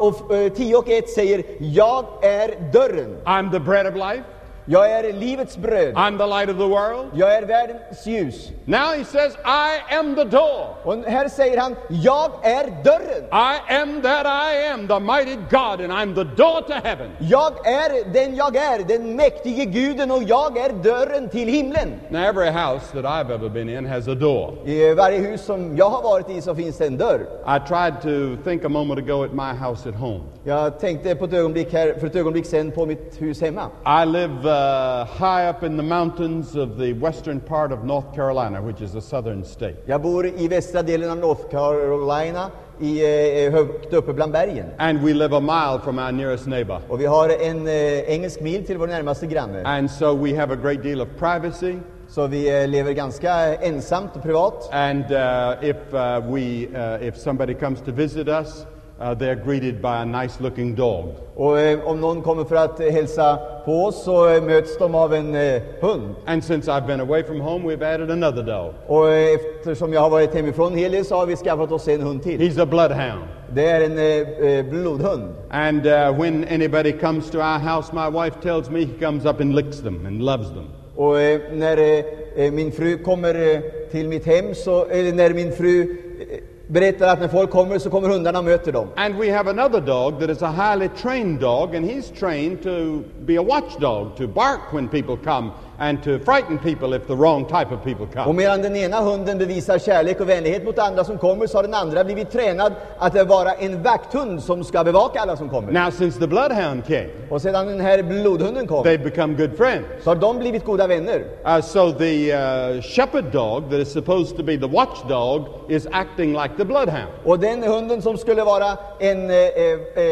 och eh, 10 och 1 säger, jag är dörren. I'm the bread of life. Jag är livets bröd. I'm the light of the world. Jag är världens ljus. Now he says, I am the door. Och här säger han, jag är dörren. I am that I am, the mighty God, and I'm the door to heaven. Jag är den jag är, den mäktige guden och jag är dörren till himlen. Now, every house that I've ever been in has a door. I varje hus som jag har varit i så finns det en dörr. I tried to think a moment ago at my house at home. Jag tänkte på ett ögonblick här, för ett ögonblick sedan på mitt hus hemma. I live uh, high up in the mountains of the western part of North Carolina, which is a southern state. Jag bor i västra delen av North Carolina, i, eh, högt uppe bland bergen. And we live a mile from our nearest neighbor. Och vi har en eh, engelsk mil till vår närmaste granne. And so we have a great deal of privacy. Så vi eh, lever ganska ensamt och privat. And uh, if, uh, we, uh, if somebody comes to visit us, uh, they're greeted by a nice looking dog. Och eh, om någon kommer för att eh, hälsa på oss så eh, möts de av en eh, hund. And since I've been away from home, we've added another dog. Och eh, eftersom jag har varit hemifrån en hel del så har vi skaffat oss en hund till. He's a bloodhound. Det är en eh, eh, blodhund. And uh, when anybody comes to our house, my wife tells me he comes up and licks them and loves them. Och eh, när eh, eh, min fru kommer eh, till mitt hem, så, eller när min fru eh, berättar att när folk kommer så kommer hundarna och möter dem. And we have another dog that is a highly trained dog, and he's trained to be a watchdog, to bark when people come and to frighten people if the wrong type of people Och come. medan den ena hunden bevisar kärlek och vänlighet mot andra som kommer så har den andra blivit tränad att vara en vakthund som ska bevaka alla som kommer. Now, since the bloodhound came, Och sedan den här blodhunden kom they've become good friends. så har de blivit goda vänner. Uh, so the uh, shepherd dog that is supposed to be the watchdog is acting like the bloodhound. Och den hunden som skulle vara en eh, eh,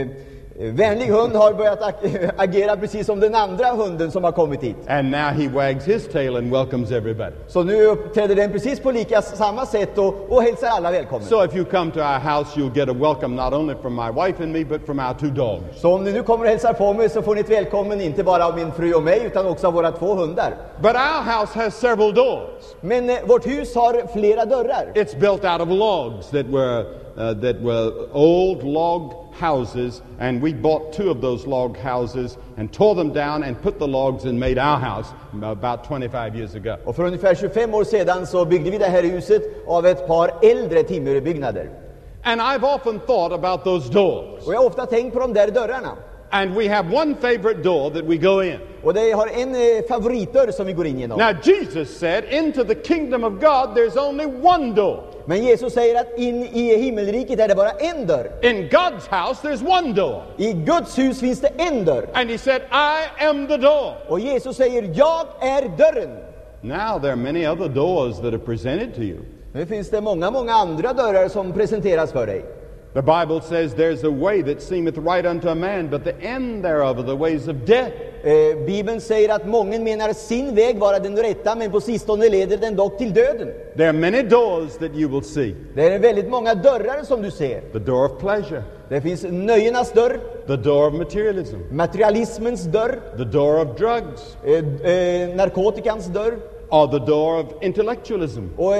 eh, vänlig hund har börjat ag- agera precis som den andra hunden som har kommit hit. And now he wags his tail and welcomes everybody. Så nu uppträder den precis på lika samma sätt och, och hälsar alla välkomna. So if you come to our house, you'll get a welcome not only from my wife and me, but from our two dogs. Så om ni nu kommer och hälsar på mig så får ni ett välkommen inte bara av min fru och mig utan också av våra två hundar. But our house has several doors. Men eh, vårt hus har flera dörrar. It's built out of logs that were, uh, that were old log houses, and we bought two of those log houses and tore them down and put the logs and made our house about 25 years ago. Och för ungefär 25 år sedan så byggde vi det här huset av ett par äldre timmerbyggnader. And I've often thought about those doors. Och jag har ofta tänkt på de där dörrarna. And we have one favorite door that we go in. Och det har en eh, favoritdörr som vi går in genom. Now, Jesus said, Into the kingdom of God, there's only one door. Men Jesus säger att in i himmelriket är det bara en dörr. In God's house, there's one door. I Guds hus finns det en dörr. And He said, I am the door. Och Jesus säger, jag är dörren. Now, there are many other doors that are presented to you. Nu finns det många, många andra dörrar som presenteras för dig. The Bible says, There's a way that seemeth right unto a man, but the end thereof are the ways of death. Eh, Bibeln säger att många menar sin väg vara den rätta, men på sistone leder den dock till döden. There are many doors that you will see. Det är väldigt många dörrar som du ser. the door of pleasure, Det finns nöjenas dörr, the door of materialism, materialismens dörr, the door of drugs, eh, eh, narkotikans dörr, or the door of intellectualism. och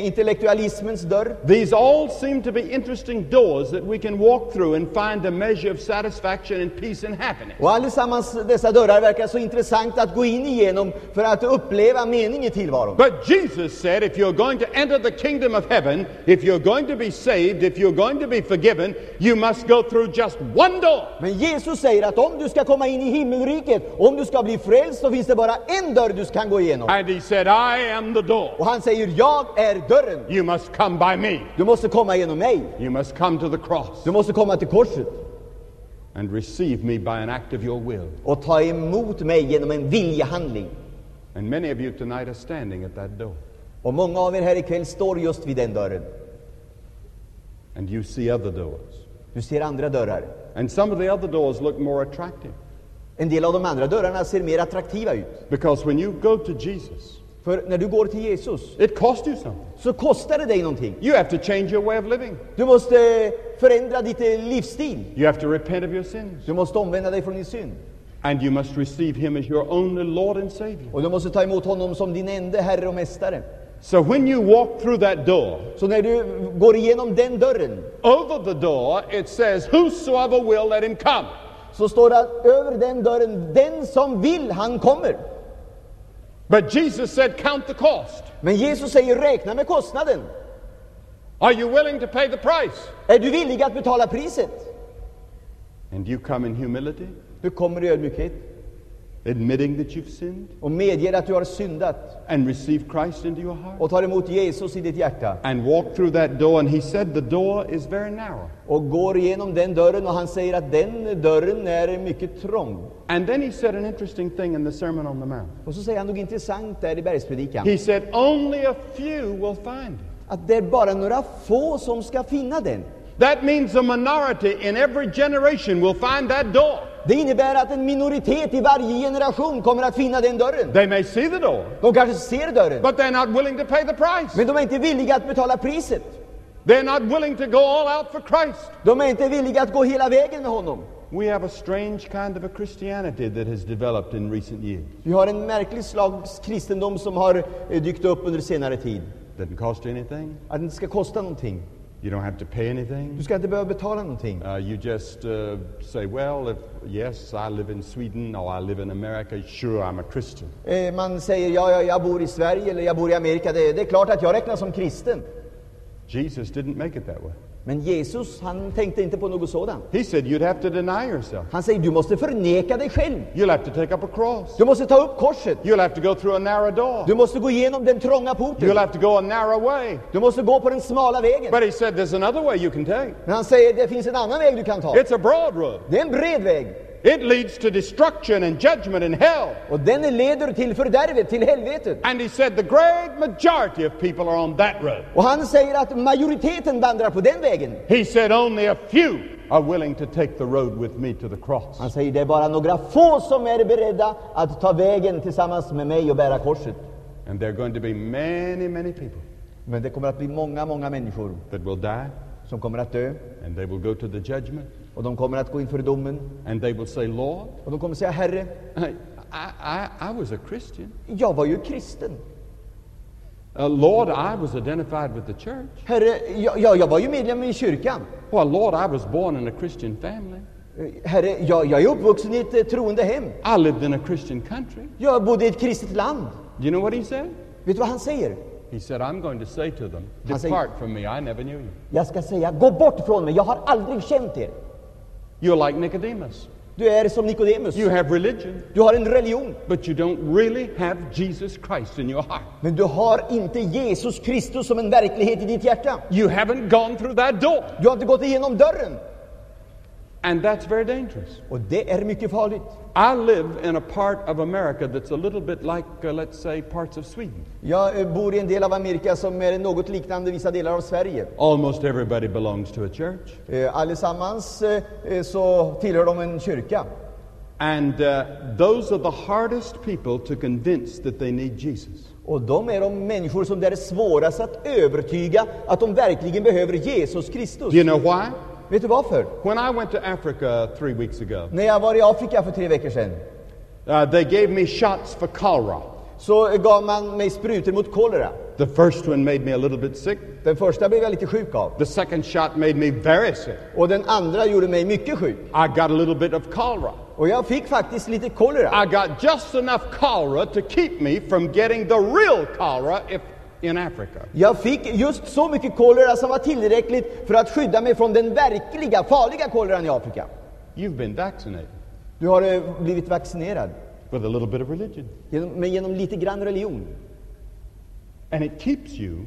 intellektualismens dörr. These all seem to be interesting doors that we can walk through and find a measure of satisfaction and peace and happiness. Och allesammans dessa dörrar verkar så intressant att gå in igenom för att uppleva mening i tillvaron. But Jesus said if you're going to enter the kingdom of heaven, if you're going to be saved, if you're going to be forgiven, you must go through just one door. Men Jesus säger att om du ska komma in i himmelriket, om du ska bli frälst, så finns det bara en dörr du kan gå igenom. And he said, I am the door. Och han säger, jag är dörren. You must come by me. Du måste komma genom mig. You must come to the cross Du måste komma till korset and receive me by an act of your will. och ta emot mig genom en viljehandling. And many of you tonight are standing at that door. Och många av er här ikväll står just vid den dörren. And you see other doors. Du ser andra dörrar. And some of the other doors look more attractive. En del av de andra dörrarna ser mer attraktiva ut. Because when you go to Jesus, För när du går till Jesus it costs you something. så kostar det dig någonting. You have to change your way of living. Du måste förändra ditt eh, livsstil. You have to repent of your sins. Du måste omvända dig från din synd. And you must receive Him as your only Lord and Savior. Och du måste ta emot honom som din enda Herre och Mästare. So when you walk through that door, Så när du går igenom den dörren over the door it says, Whosoever will, let him come. Så står det över den dörren, den som vill, han kommer. But Jesus said, Count the cost. Men Jesus säger räkna med kostnaden. Are you willing to pay the price? Är du villig att betala priset? And you come in humility, Du kommer i ödmjukhet admitting that you've sinned, och medger att du har syndat and receive Christ into your heart. och tar emot Jesus i ditt hjärta And walk through that door. And He said, The door is very narrow. och går igenom den dörren och han säger att den dörren är mycket trång. And then He said an interesting thing in the Sermon on the Mount. Och så säger han något intressant där i bergspredikan. He said, Only a few will find it. Att det är bara några få som ska finna den. That means a minority in every generation will find that door. Det innebär att en minoritet i varje generation kommer att finna den dörren. They may see the door, De kanske ser dörren, but they're not willing to pay the price. men de är inte villiga att betala priset. They're not willing to go all out for Christ. De är inte villiga att gå hela vägen med honom. We have a strange kind of a Christianity that has developed in recent years. Vi har en märklig slags kristendom som har eh, dykt upp under senare tid. Doesn't cost you anything. Att det inte ska kosta någonting. You don't have to pay anything. Du ska inte behöva betala någonting. Uh, you just uh, say, well, if yes, I live in Sweden or I live in America, sure, I'm a Christian. Eh, Man säger ja, ja, jag bor i Sverige eller jag bor i Amerika. Det, det är klart att jag räknas som kristen. Jesus didn't make it that way. Men Jesus, han tänkte inte på något sådant. He said you'd have to deny yourself. Han säger du måste förneka dig själv. You'll have to take up a cross. Du måste ta upp korset. You'll have to go through a narrow door. Du måste gå igenom den trånga porten. You'll have to go a narrow way. Du måste gå på den smala vägen. But he said there's another way you can take. Men han säger det finns en annan väg du kan ta. It's a broad road. Det är en bred väg. It leads to destruction and judgment and hell. Och den leder till fördärvet, till helvetet. And he said the great majority of people are on that road. Och han säger att majoriteten vandrar på den vägen. He said only a few are willing to take the road with me to the cross. Han säger det är bara några få som är beredda att ta vägen tillsammans med mig och bära korset. And there are going to be many, many people Men det kommer att bli många, många människor that will die som kommer att dö. and they will go to the judgment Och de kommer att gå inför domen. and they will say, Lord, Och de kommer säga, Herre, I, I, I was a Christian. jag var ju kristen. Uh, Lord, I was identified with the church. Herre, jag, jag, jag var ju medlem i kyrkan. Well, Lord, I was born in a Christian family. Eh, Herre, jag, jag är uppvuxen i ett eh, troende hem. I lived in a Christian country. Jag bodde i ett kristet land. Do you know what he said? Vet du vad han säger? He said, I'm going to say to them, Han säger- Depart from me, I never knew you. Jag ska säga, gå bort från mig, jag har aldrig känt er. You're like Nicodemus. Du är som Nikodemus. You have religion, Du har en religion, but you don't really have Jesus Christ in your heart. men du har inte Jesus Kristus som en verklighet i ditt hjärta. You haven't gone through that door. Du har inte gått igenom dörren. And that's very dangerous. Och det är mycket farligt. I live in a part of America that's a little bit like, uh, let's say, parts of Sweden. Jag eh, bor i en del av Amerika som är något liknande vissa delar av Sverige. Almost everybody belongs to a church. Eh, Allesammans eh, så tillhör de en kyrka. And uh, those are the hardest people to convince that they need Jesus. Och de är de människor som det är svårast att övertyga att de verkligen behöver Jesus Kristus. Do you know why? Vet du varför? When I went to Africa three weeks ago, När jag var i Afrika för tre veckor sedan uh, they gave me shots for cholera. så gav man mig sprutor mot kolera. The first one made me a little bit sick. Den första blev jag lite sjuk av. The second shot made me very sick. Och den andra gjorde mig mycket sjuk. I got a little bit of cholera. Och jag fick faktiskt lite kolera. I got just enough cholera to keep me from getting the real cholera if in Africa. Jag fick just så mycket kolera som var tillräckligt för att skydda mig från den verkliga farliga koleran i Afrika. You've been vaccinated Du har eh, blivit vaccinerad, with a little bit of religion. genom, men genom lite grann religion. And it keeps you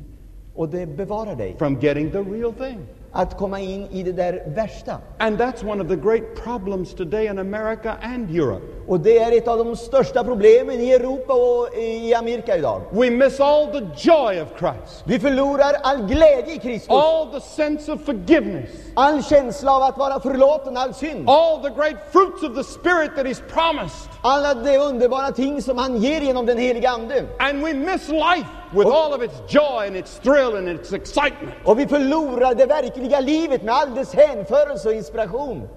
Och det bevarar dig from getting the real thing. Att komma in i det där värsta. And that's one of the great problems today in America and Europe. Och det är ett av de största problemen i Europa och i Amerika idag. We miss all the joy of Christ, Vi förlorar all glädje i Kristus, all the sense of forgiveness, all känsla av att vara förlåten, all synd, all the great fruits of the Spirit that He's promised. alla de underbara ting som han ger genom den heliga Ande. And we miss life with all of its joy and its thrill and its excitement. Och vi förlorar det verkliga livet med all dess hänförelse och inspiration.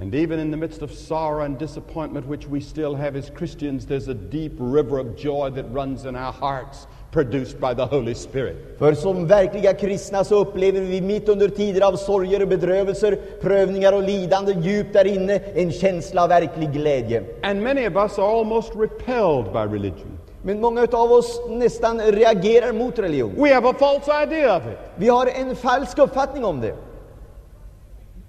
And even in the midst of sorrow and disappointment, which we still have as Christians, there's a deep river of joy that runs in our hearts, produced by the Holy Spirit. För som verkliga kristna så upplever vi mitt under tider av sorger och bedrövelser, prövningar och lidande djupt där inne en känsla av verklig glädje. And many of us are almost repelled by religion. Men många av oss nästan reagerar mot religion. We have a false idea of it. Vi har en falsk uppfattning om det.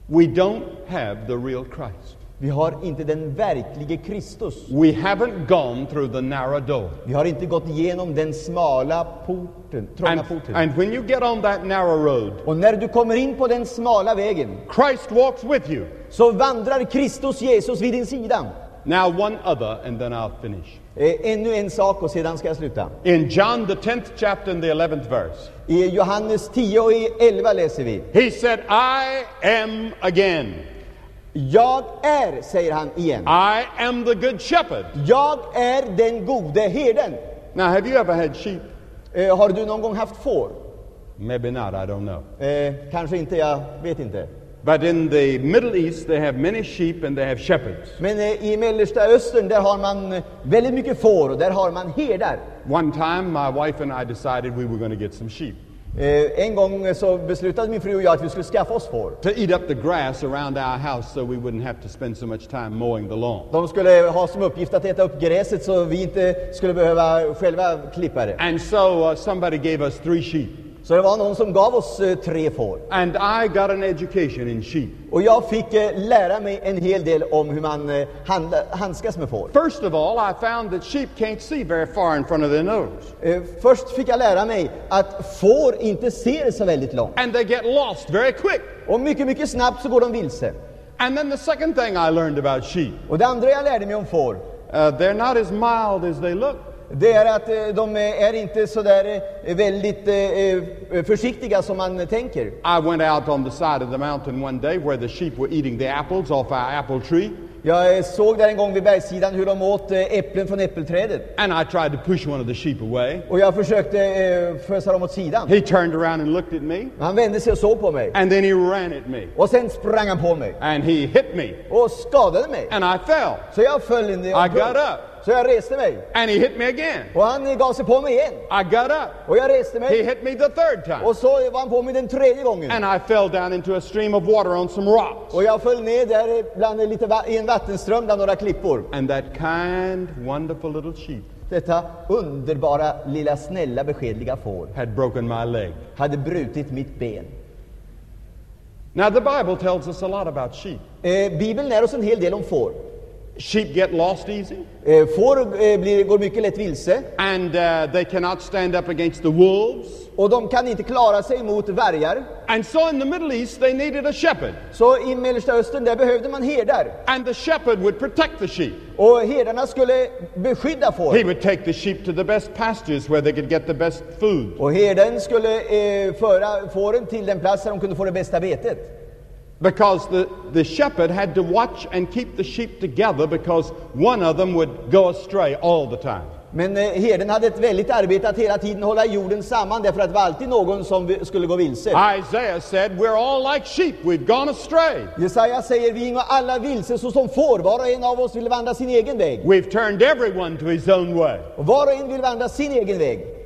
We don't have the real Christ. Vi har inte den verklige Kristus. We haven't gone through the narrow door. Vi har inte gått igenom den smala porten, trånga And, porten. and when you get on that narrow road, Och när du kommer in på den smala vägen Christ walks with you. så vandrar Kristus Jesus vid din sida. Now, one other, and then I'll finish. Eh, ännu en sak och sedan ska jag sluta. In John, the 10th chapter, and the 11th verse, I Johannes 10 och i 11 läser vi. he said, I am again. Jag är, säger han igen. I am the good shepherd. Jag är den gode herden. Now, have you ever had sheep? Eh, har du någon gång haft får? Maybe not, I don't know. Eh, kanske inte, jag vet inte. But in the Middle East, they have many sheep and they have shepherds. Men eh, i Mellersta Östern där har man eh, väldigt mycket får och där har man herdar. One time, my wife and I decided we were going to get some sheep Eh, en gång så beslutade min fru och jag att vi skulle skaffa oss får. to eat up the grass around our house so we wouldn't have to spend so much time mowing the lawn. De skulle ha som uppgift att äta upp gräset så vi inte skulle behöva själva klippa det. And so uh, somebody gave us three sheep. Så det var någon som gav oss eh, tre får. And I got an education in sheep. Och jag fick eh, lära mig en hel del om hur man eh, handla, handskas med får. First of all, I found that sheep can't see very far in front of their nose. Eh, Först fick jag lära mig att får inte ser så väldigt långt. And they get lost very quick. Och mycket, mycket snabbt så går de vilse. And then the second thing I learned about sheep, Och det andra jag lärde mig om får, uh, they're not as mild as they look. Det är att eh, de är inte så där eh, väldigt eh, eh, försiktiga som man tänker. I went out on the side of the mountain one day where the sheep were eating the apples off our apple tree, Jag eh, såg där en gång vid bergssidan hur de åt eh, äpplen från äppelträdet. and I tried to push one of the sheep away. Och jag försökte eh, fösa dem åt sidan. He turned around and looked at me, Han vände sig och såg på mig. and then he ran at me, Och sen sprang han på mig and he hit me, och skadade mig. and I fell. Så jag föll in i I got up, Så jag reste mig. and he hit me again. Och han gav sig på mig igen. I got up. Och jag reste He mig. hit me the third time, Och så var han på mig den tredje gången. and I fell down into a stream of water on some rocks. Och jag föll ner där bland lite i en vattenström bland några klippor. And that kind, wonderful little sheep Detta underbara, lilla, snälla, beskedliga får had broken my leg. hade brutit mitt ben. Now, the Bible tells us a lot about sheep. Eh, Bibeln lär oss en hel del om får. Sheep get lost easy, Eh, får eh, blir, går mycket lätt vilse and uh, they cannot stand up against the wolves. och de kan inte klara sig mot vargar. And so, in the Middle East, they needed a shepherd, Så i Mellersta Östern där behövde man herdar. and the shepherd would protect the sheep. Och herdarna skulle beskydda He får. would take the sheep to the best pastures where they could get the best food. Och herden skulle eh, föra fåren till den plats där de kunde få det bästa betet. Because the, the shepherd had to watch and keep the sheep together because one of them would go astray all the time. Men eh, herden hade ett väldigt arbete att hela tiden hålla jorden samman därför att det var alltid någon som skulle gå vilse. Isaiah said, We're all like sheep, we've gone astray. Jesaja säger vi går alla vilse såsom får, var och en av oss vill vandra sin egen väg. We've turned everyone to his own way. Och var och en vill vandra sin egen väg.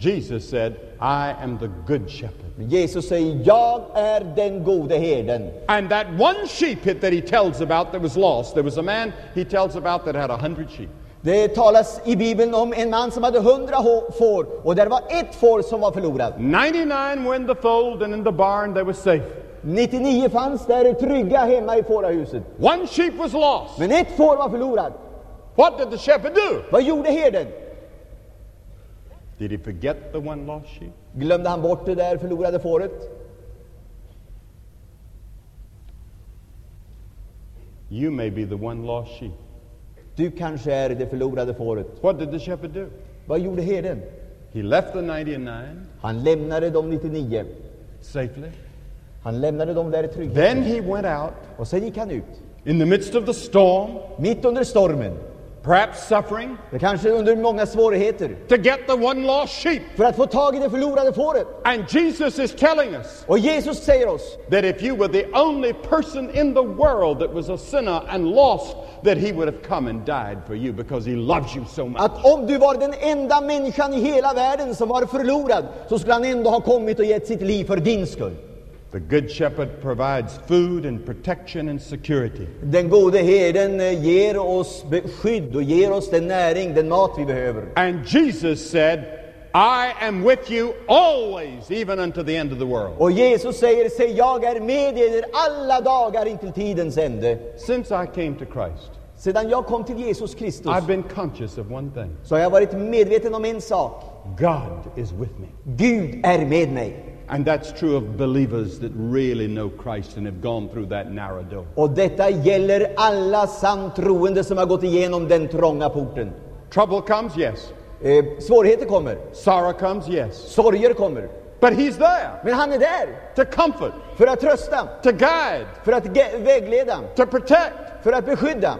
Jesus said, I am the good shepherd. Men Jesus säger, jag är den gode herden. And that one sheep hit that he tells about that was lost, there was a man he tells about that had a hundred sheep. Det talas i Bibeln om en man som hade hundra får och där var ett får som var förlorat. 99 were in the fold, and in the barn they were safe. 99 fanns där trygga hemma i fårahuset. One sheep was lost. Men ett får var förlorat. What did the shepherd do? Vad gjorde herden? Did he forget the one lost sheep? Glömde han bort det där förlorade fåret? You may be the one lost sheep. Du kanske är det förlorade fåret. What did the shepherd do? Vad gjorde herden? He left the 99 Han lämnade de 99. safely. Han lämnade dem där trygga. Then he went out Och sen gick han ut. in the midst of the storm, Mitt under stormen. Perhaps suffering, Det kanske under många svårigheter. to get the one lost sheep. För att få tag i det förlorade fåret. And Jesus is telling us Och Jesus säger oss that if you were the only person in the world that was a sinner and lost, that he would have come and died for you because he loves you so much. att om du var den enda människan i hela världen som var förlorad så skulle han ändå ha kommit och gett sitt liv för din skull. The Good Shepherd provides food and protection and security. Den gode herden eh, ger oss beskydd och ger oss den näring, den mat vi behöver. And Jesus said, I am with you always, even unto the end of the world. Och Jesus säger, se jag är med er alla dagar intill tidens ände. Since I came to Christ, Sedan jag kom till Jesus Kristus I've been conscious of one thing så har jag varit medveten om en sak. God is with me. Gud är med mig. And that's true of believers that really know Christ and have gone through that narrow door. Och detta gäller alla sant troende som har gått igenom den trånga porten. Trouble comes, yes. Eh, svårigheter kommer, Sorrow comes, yes. sorger kommer. But He's there Men han är där to comfort, för att trösta, to guide, för att vägleda, to protect. för att beskydda.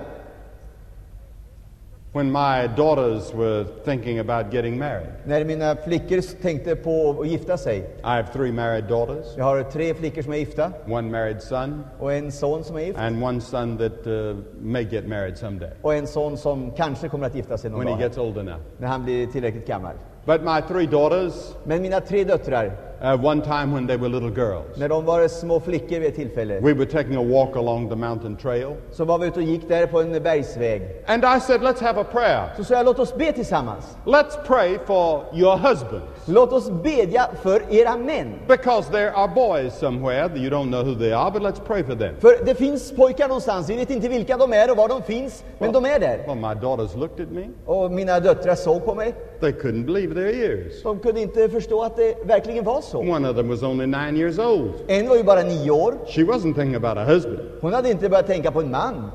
When my daughters were thinking about getting married, När mina flickor tänkte på att gifta sig. I have three married daughters, Jag har tre flickor som är gifta. One married son, och en son som är gift. And one son that uh, may get married someday. Och en son som kanske kommer att gifta sig någon when he dag. gets old enough. när han blir tillräckligt gammal. But my three daughters, Men mina tre döttrar, uh, one time when they were little girls, när de var små flickor vid ett tillfälle, we were taking a walk along the mountain trail, så var vi ute och gick där på en bergsväg. and I said, Let's have a prayer. Så sa jag, låt oss be tillsammans. Let's pray for your husbands. Låt oss bedja för era män. Because there are boys somewhere, that you don't know who they are, but let's pray for them. För det finns pojkar någonstans, vi vet inte vilka de är och var de finns, men de är där. Well, my daughters looked at me. Och mina döttrar såg på mig. They couldn't believe their ears. De kunde inte förstå att det verkligen var så. One of them was only nine years old. En var ju bara nio år. She wasn't thinking about a husband. Hon hade inte börjat tänka på en man.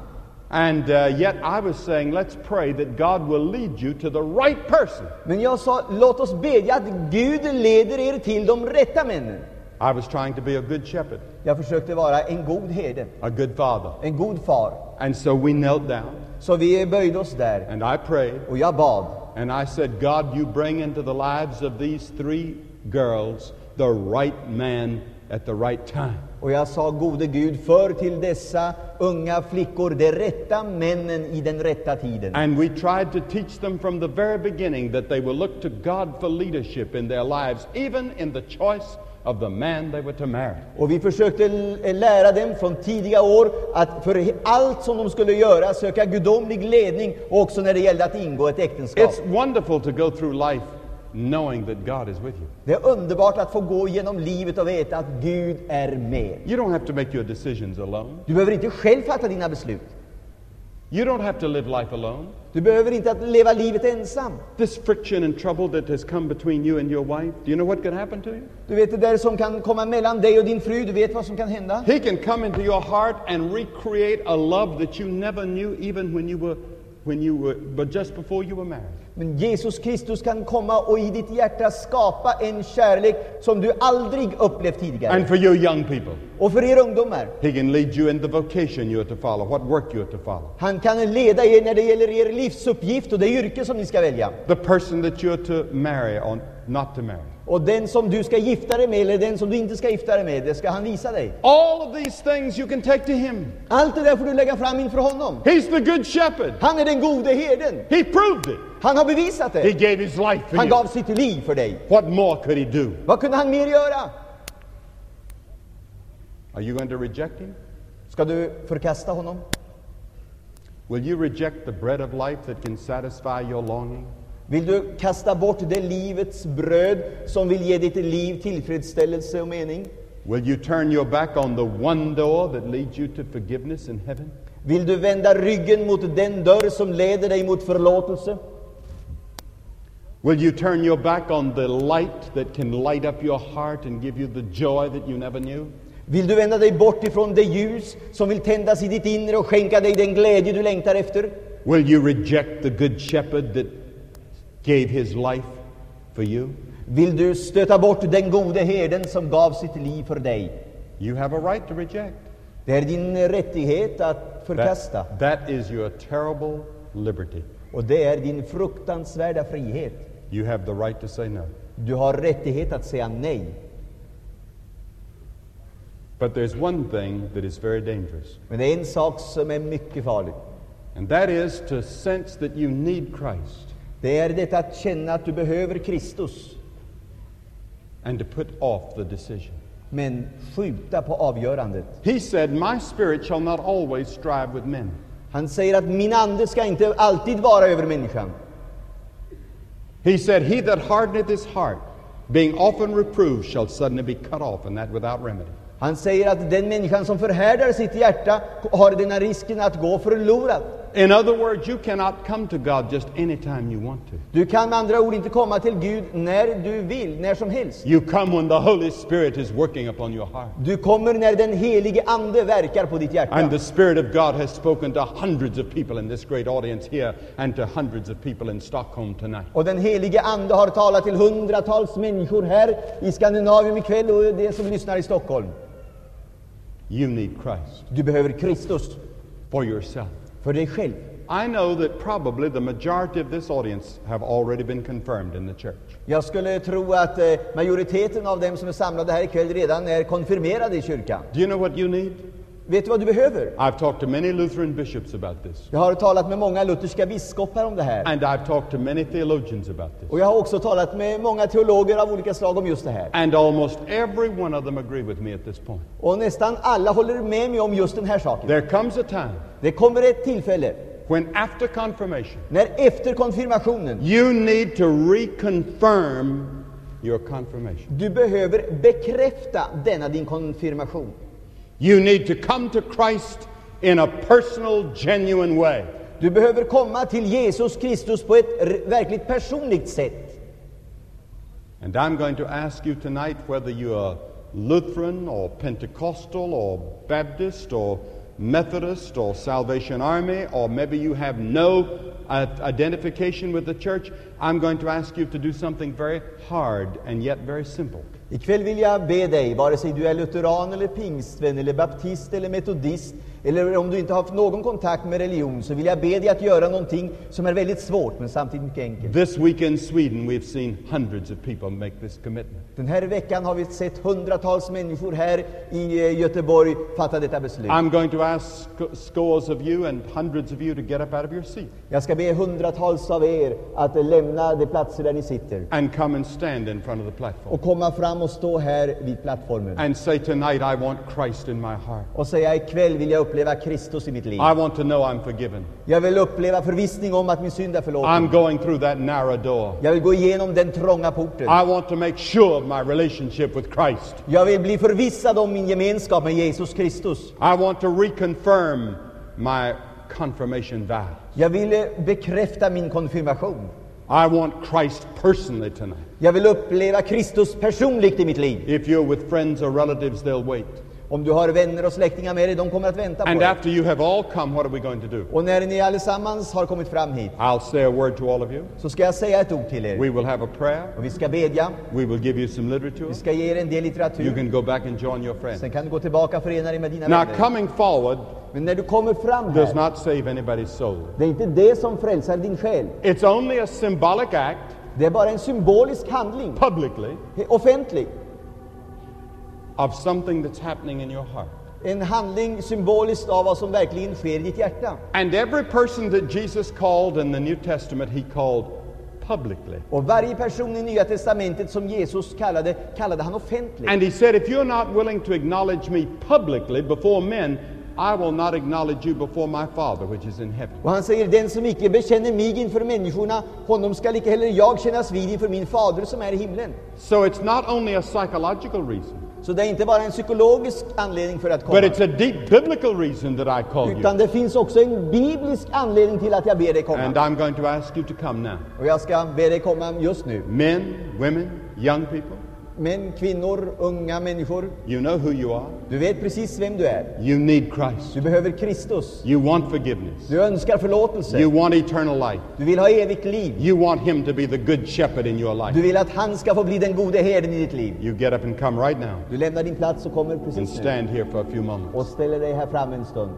And uh, yet I was saying, let's pray that God will lead you to the right person. Men jag sa, låt oss bedja att Gud leder er till de rätta männen. I was trying to be a good shepherd, Jag försökte vara en god herde, a good father. en god far. And so we knelt down Så vi böjde oss där and I prayed och jag bad. and I said, God, you bring into the lives of these three girls the right man at the right time. Och jag sa, gode Gud, för till dessa unga flickor de rätta männen i den rätta tiden. And we tried to teach them from the very beginning that they will look to God for leadership in their lives, even in the choice of the man they were to marry. Och vi försökte lära dem från tidiga år att för allt som de skulle göra söka gudomlig ledning också när det gällde att ingå ett äktenskap. It's wonderful to go through life knowing that God is with you. Det är underbart att få gå genom livet och veta att Gud är med. You don't have to make your decisions alone. Du behöver inte själv fatta dina beslut. You don't have to live life alone. Du behöver inte att leva livet ensam. This friction and trouble that has come between you and your wife, do you know what can happen to you? Du vet det där som kan komma mellan dig och din fru, du vet vad som kan hända? He can come into your heart and recreate a love that you never knew even when you were when you were, but just before you were married. Men Jesus Kristus kan komma och i ditt hjärta skapa en kärlek som du aldrig upplevt tidigare. And for you young people, Och för er ungdomar, He can lead you in the vocation you are to follow, what work you are to follow. han kan leda er när det gäller er livsuppgift och det yrke som ni ska välja. The person that you are to marry or not to marry. Och den som du ska gifta dig med eller den som du inte ska gifta dig med, det ska han visa dig. All of these things you can take to Him. Allt det där får du lägga fram inför honom. He's the good shepherd. Han är den gode herden. He proved it. Han har bevisat He det. gave His life for Han you. gav sitt liv för dig. What more could He do? Vad kunde han mer göra? Are you going to reject Him? Ska du förkasta honom? Will you reject the bread of life that can satisfy your longing? Vill du kasta bort det livets bröd som vill ge ditt liv tillfredsställelse och mening? Will you turn your back on the one door that leads you to forgiveness in heaven? Vill du vända ryggen mot den dörr som leder dig mot förlåtelse? Will you turn your back on the light that can light up your heart and give you the joy that you never knew? Vill du vända dig bort ifrån det ljus som vill tändas i ditt inre och skänka dig den glädje du längtar efter? Will you reject the good shepherd that gave his life for you? Vill du stöta bort den gode herden som gav sitt liv för dig? You have a right to reject. Det är din rättighet att förkasta. That, that is your terrible liberty. Och det är din fruktansvärda frihet. You have the right to say no. Du har rättighet att säga nej. But there's one thing that is very dangerous, Men det är en sak som är mycket farlig. and that is to sense that you need Christ Det är detta att känna att du behöver Kristus, and to put off the decision. men skjuta på avgörandet. He said, My spirit shall not always strive with men. Han säger att min ande ska inte alltid vara över människan. He said, He that hardeneth his heart, being often reproved, shall suddenly be cut off, and that without remedy. Han säger att den människan som förhärdar sitt hjärta har den risken att gå förlorad. In other words, you cannot come to God just anytime you want to. Du kan med andra ord inte komma till Gud när du vill, när som helst. You come when the Holy Spirit is working upon your heart. Du kommer när den helige Ande verkar på ditt And hjärta. the Spirit of God has spoken to hundreds of people in this great audience here and to hundreds of people in Stockholm tonight. Och den helige Ande har talat till hundratals människor här i Skandinavien ikväll och det som lyssnar i Stockholm. You need Christ Du behöver Kristus for yourself. För dig själv. I know that probably the majority of this audience have already been confirmed in the church. Jag skulle tro att eh, majoriteten av dem som är samlade här ikväll redan är konfirmerade i kyrkan. Do you know what you need? Vet du vad du behöver? I've talked to many Lutheran bishops about this, Jag har talat med många lutherska biskopar om det här. and I've talked to many theologians about this. Och jag har också talat med många teologer av olika slag om just det här. And almost every one of them agree with me at this point. Och nästan alla håller med mig om just den här saken. There comes a time Det kommer ett tillfälle when, after confirmation, när efter konfirmationen you need to reconfirm your confirmation. du behöver bekräfta denna din konfirmation. You need to come to Christ in a personal, genuine way. Du behöver komma till Jesus Kristus på ett verkligt personligt sätt. And I'm going to ask you tonight whether you are Lutheran or Pentecostal or Baptist or Methodist or Salvation Army, or maybe you have no uh, identification with the church. I'm going to ask you to do something very hard and yet very simple. Ikväll vill jag be dig, vare sig du är lutheran eller pingstvän eller baptist eller metodist eller om du inte har haft någon kontakt med religion så vill jag be dig att göra någonting som är väldigt svårt men samtidigt mycket enkelt. This week in Sweden, we've seen hundreds of people make this commitment. Den här veckan har vi sett hundratals människor här i eh, Göteborg fatta detta beslut. I'm going to ask sc- scores of you and hundreds of you to get up out of your seat Jag ska be hundratals av er att lämna de platser där ni sitter and come and stand in front of the platform och komma fram och stå här vid plattformen and say, Tonight I want Christ in my heart. och säga ikväll vill jag uppleva Kristus i mitt liv. I want to know I'm forgiven. Jag vill uppleva förvissning om att min synd är förlåten. I'm going through that narrow door. Jag vill gå igenom den trånga porten. I want to make sure of my relationship with Christ. Jag vill bli förvissad om min gemenskap med Jesus Kristus. I want to reconfirm my confirmation vow. Jag vill eh, bekräfta min konfirmation. I want Christ personally tonight. Jag vill uppleva Kristus personligt i mitt liv. If you're with friends or relatives, they'll wait. Om du har vänner och släktingar med dig, de kommer att vänta på And dig. after you have all come, what are we going to do? Och när ni allesammans har kommit fram hit, I'll say a word to all of you. så ska jag säga ett ord till er. We will have a prayer. Och vi ska bedja, We will give you some literature. vi ska ge er en del You litteratur. can go back and join your friends. Sen kan du gå tillbaka och förena dig med dina Now, vänner. coming forward Men när du kommer fram does här, not save anybody's soul. det är inte det som frälsar din själ. It's only a symbolic act, Det är bara en symbolisk handling, publicly, offentlig. Of something that's happening in your heart. En handling symboliskt av vad som verkligen sker i ditt hjärta. And every person that Jesus called in the New Testament, he called publicly. Och varje person i Nya Testamentet som Jesus kallade, kallade han offentligt. And he said, If you're not willing to acknowledge me publicly before men, I will not acknowledge you before my Father which is in heaven. Och han säger, den som icke bekänner mig inför människorna, honom skall icke heller jag kännas vid inför min fader som är i himlen. So it's not only a psychological reason, Så det är inte bara en psykologisk anledning för att but komma. it's a deep biblical reason that I call you. Utan det finns också en biblisk anledning till att jag ber dig And komma. I'm going to ask you to come now. Och jag ska be dig komma just nu. Men, women, young people, Män, kvinnor, unga människor. you know who you are. Du vet precis vem du är. You need Christ. Du behöver Kristus. You want forgiveness. Du önskar förlåtelse. You want eternal life. Du vill ha evigt liv. You want Him to be the good shepherd in your Du life. vill att han ska få bli den gode herden i ditt liv. You get up and come right now Du lämnar din plats och kommer and precis nu. stand here for a few moments. Och ställer dig här fram en stund.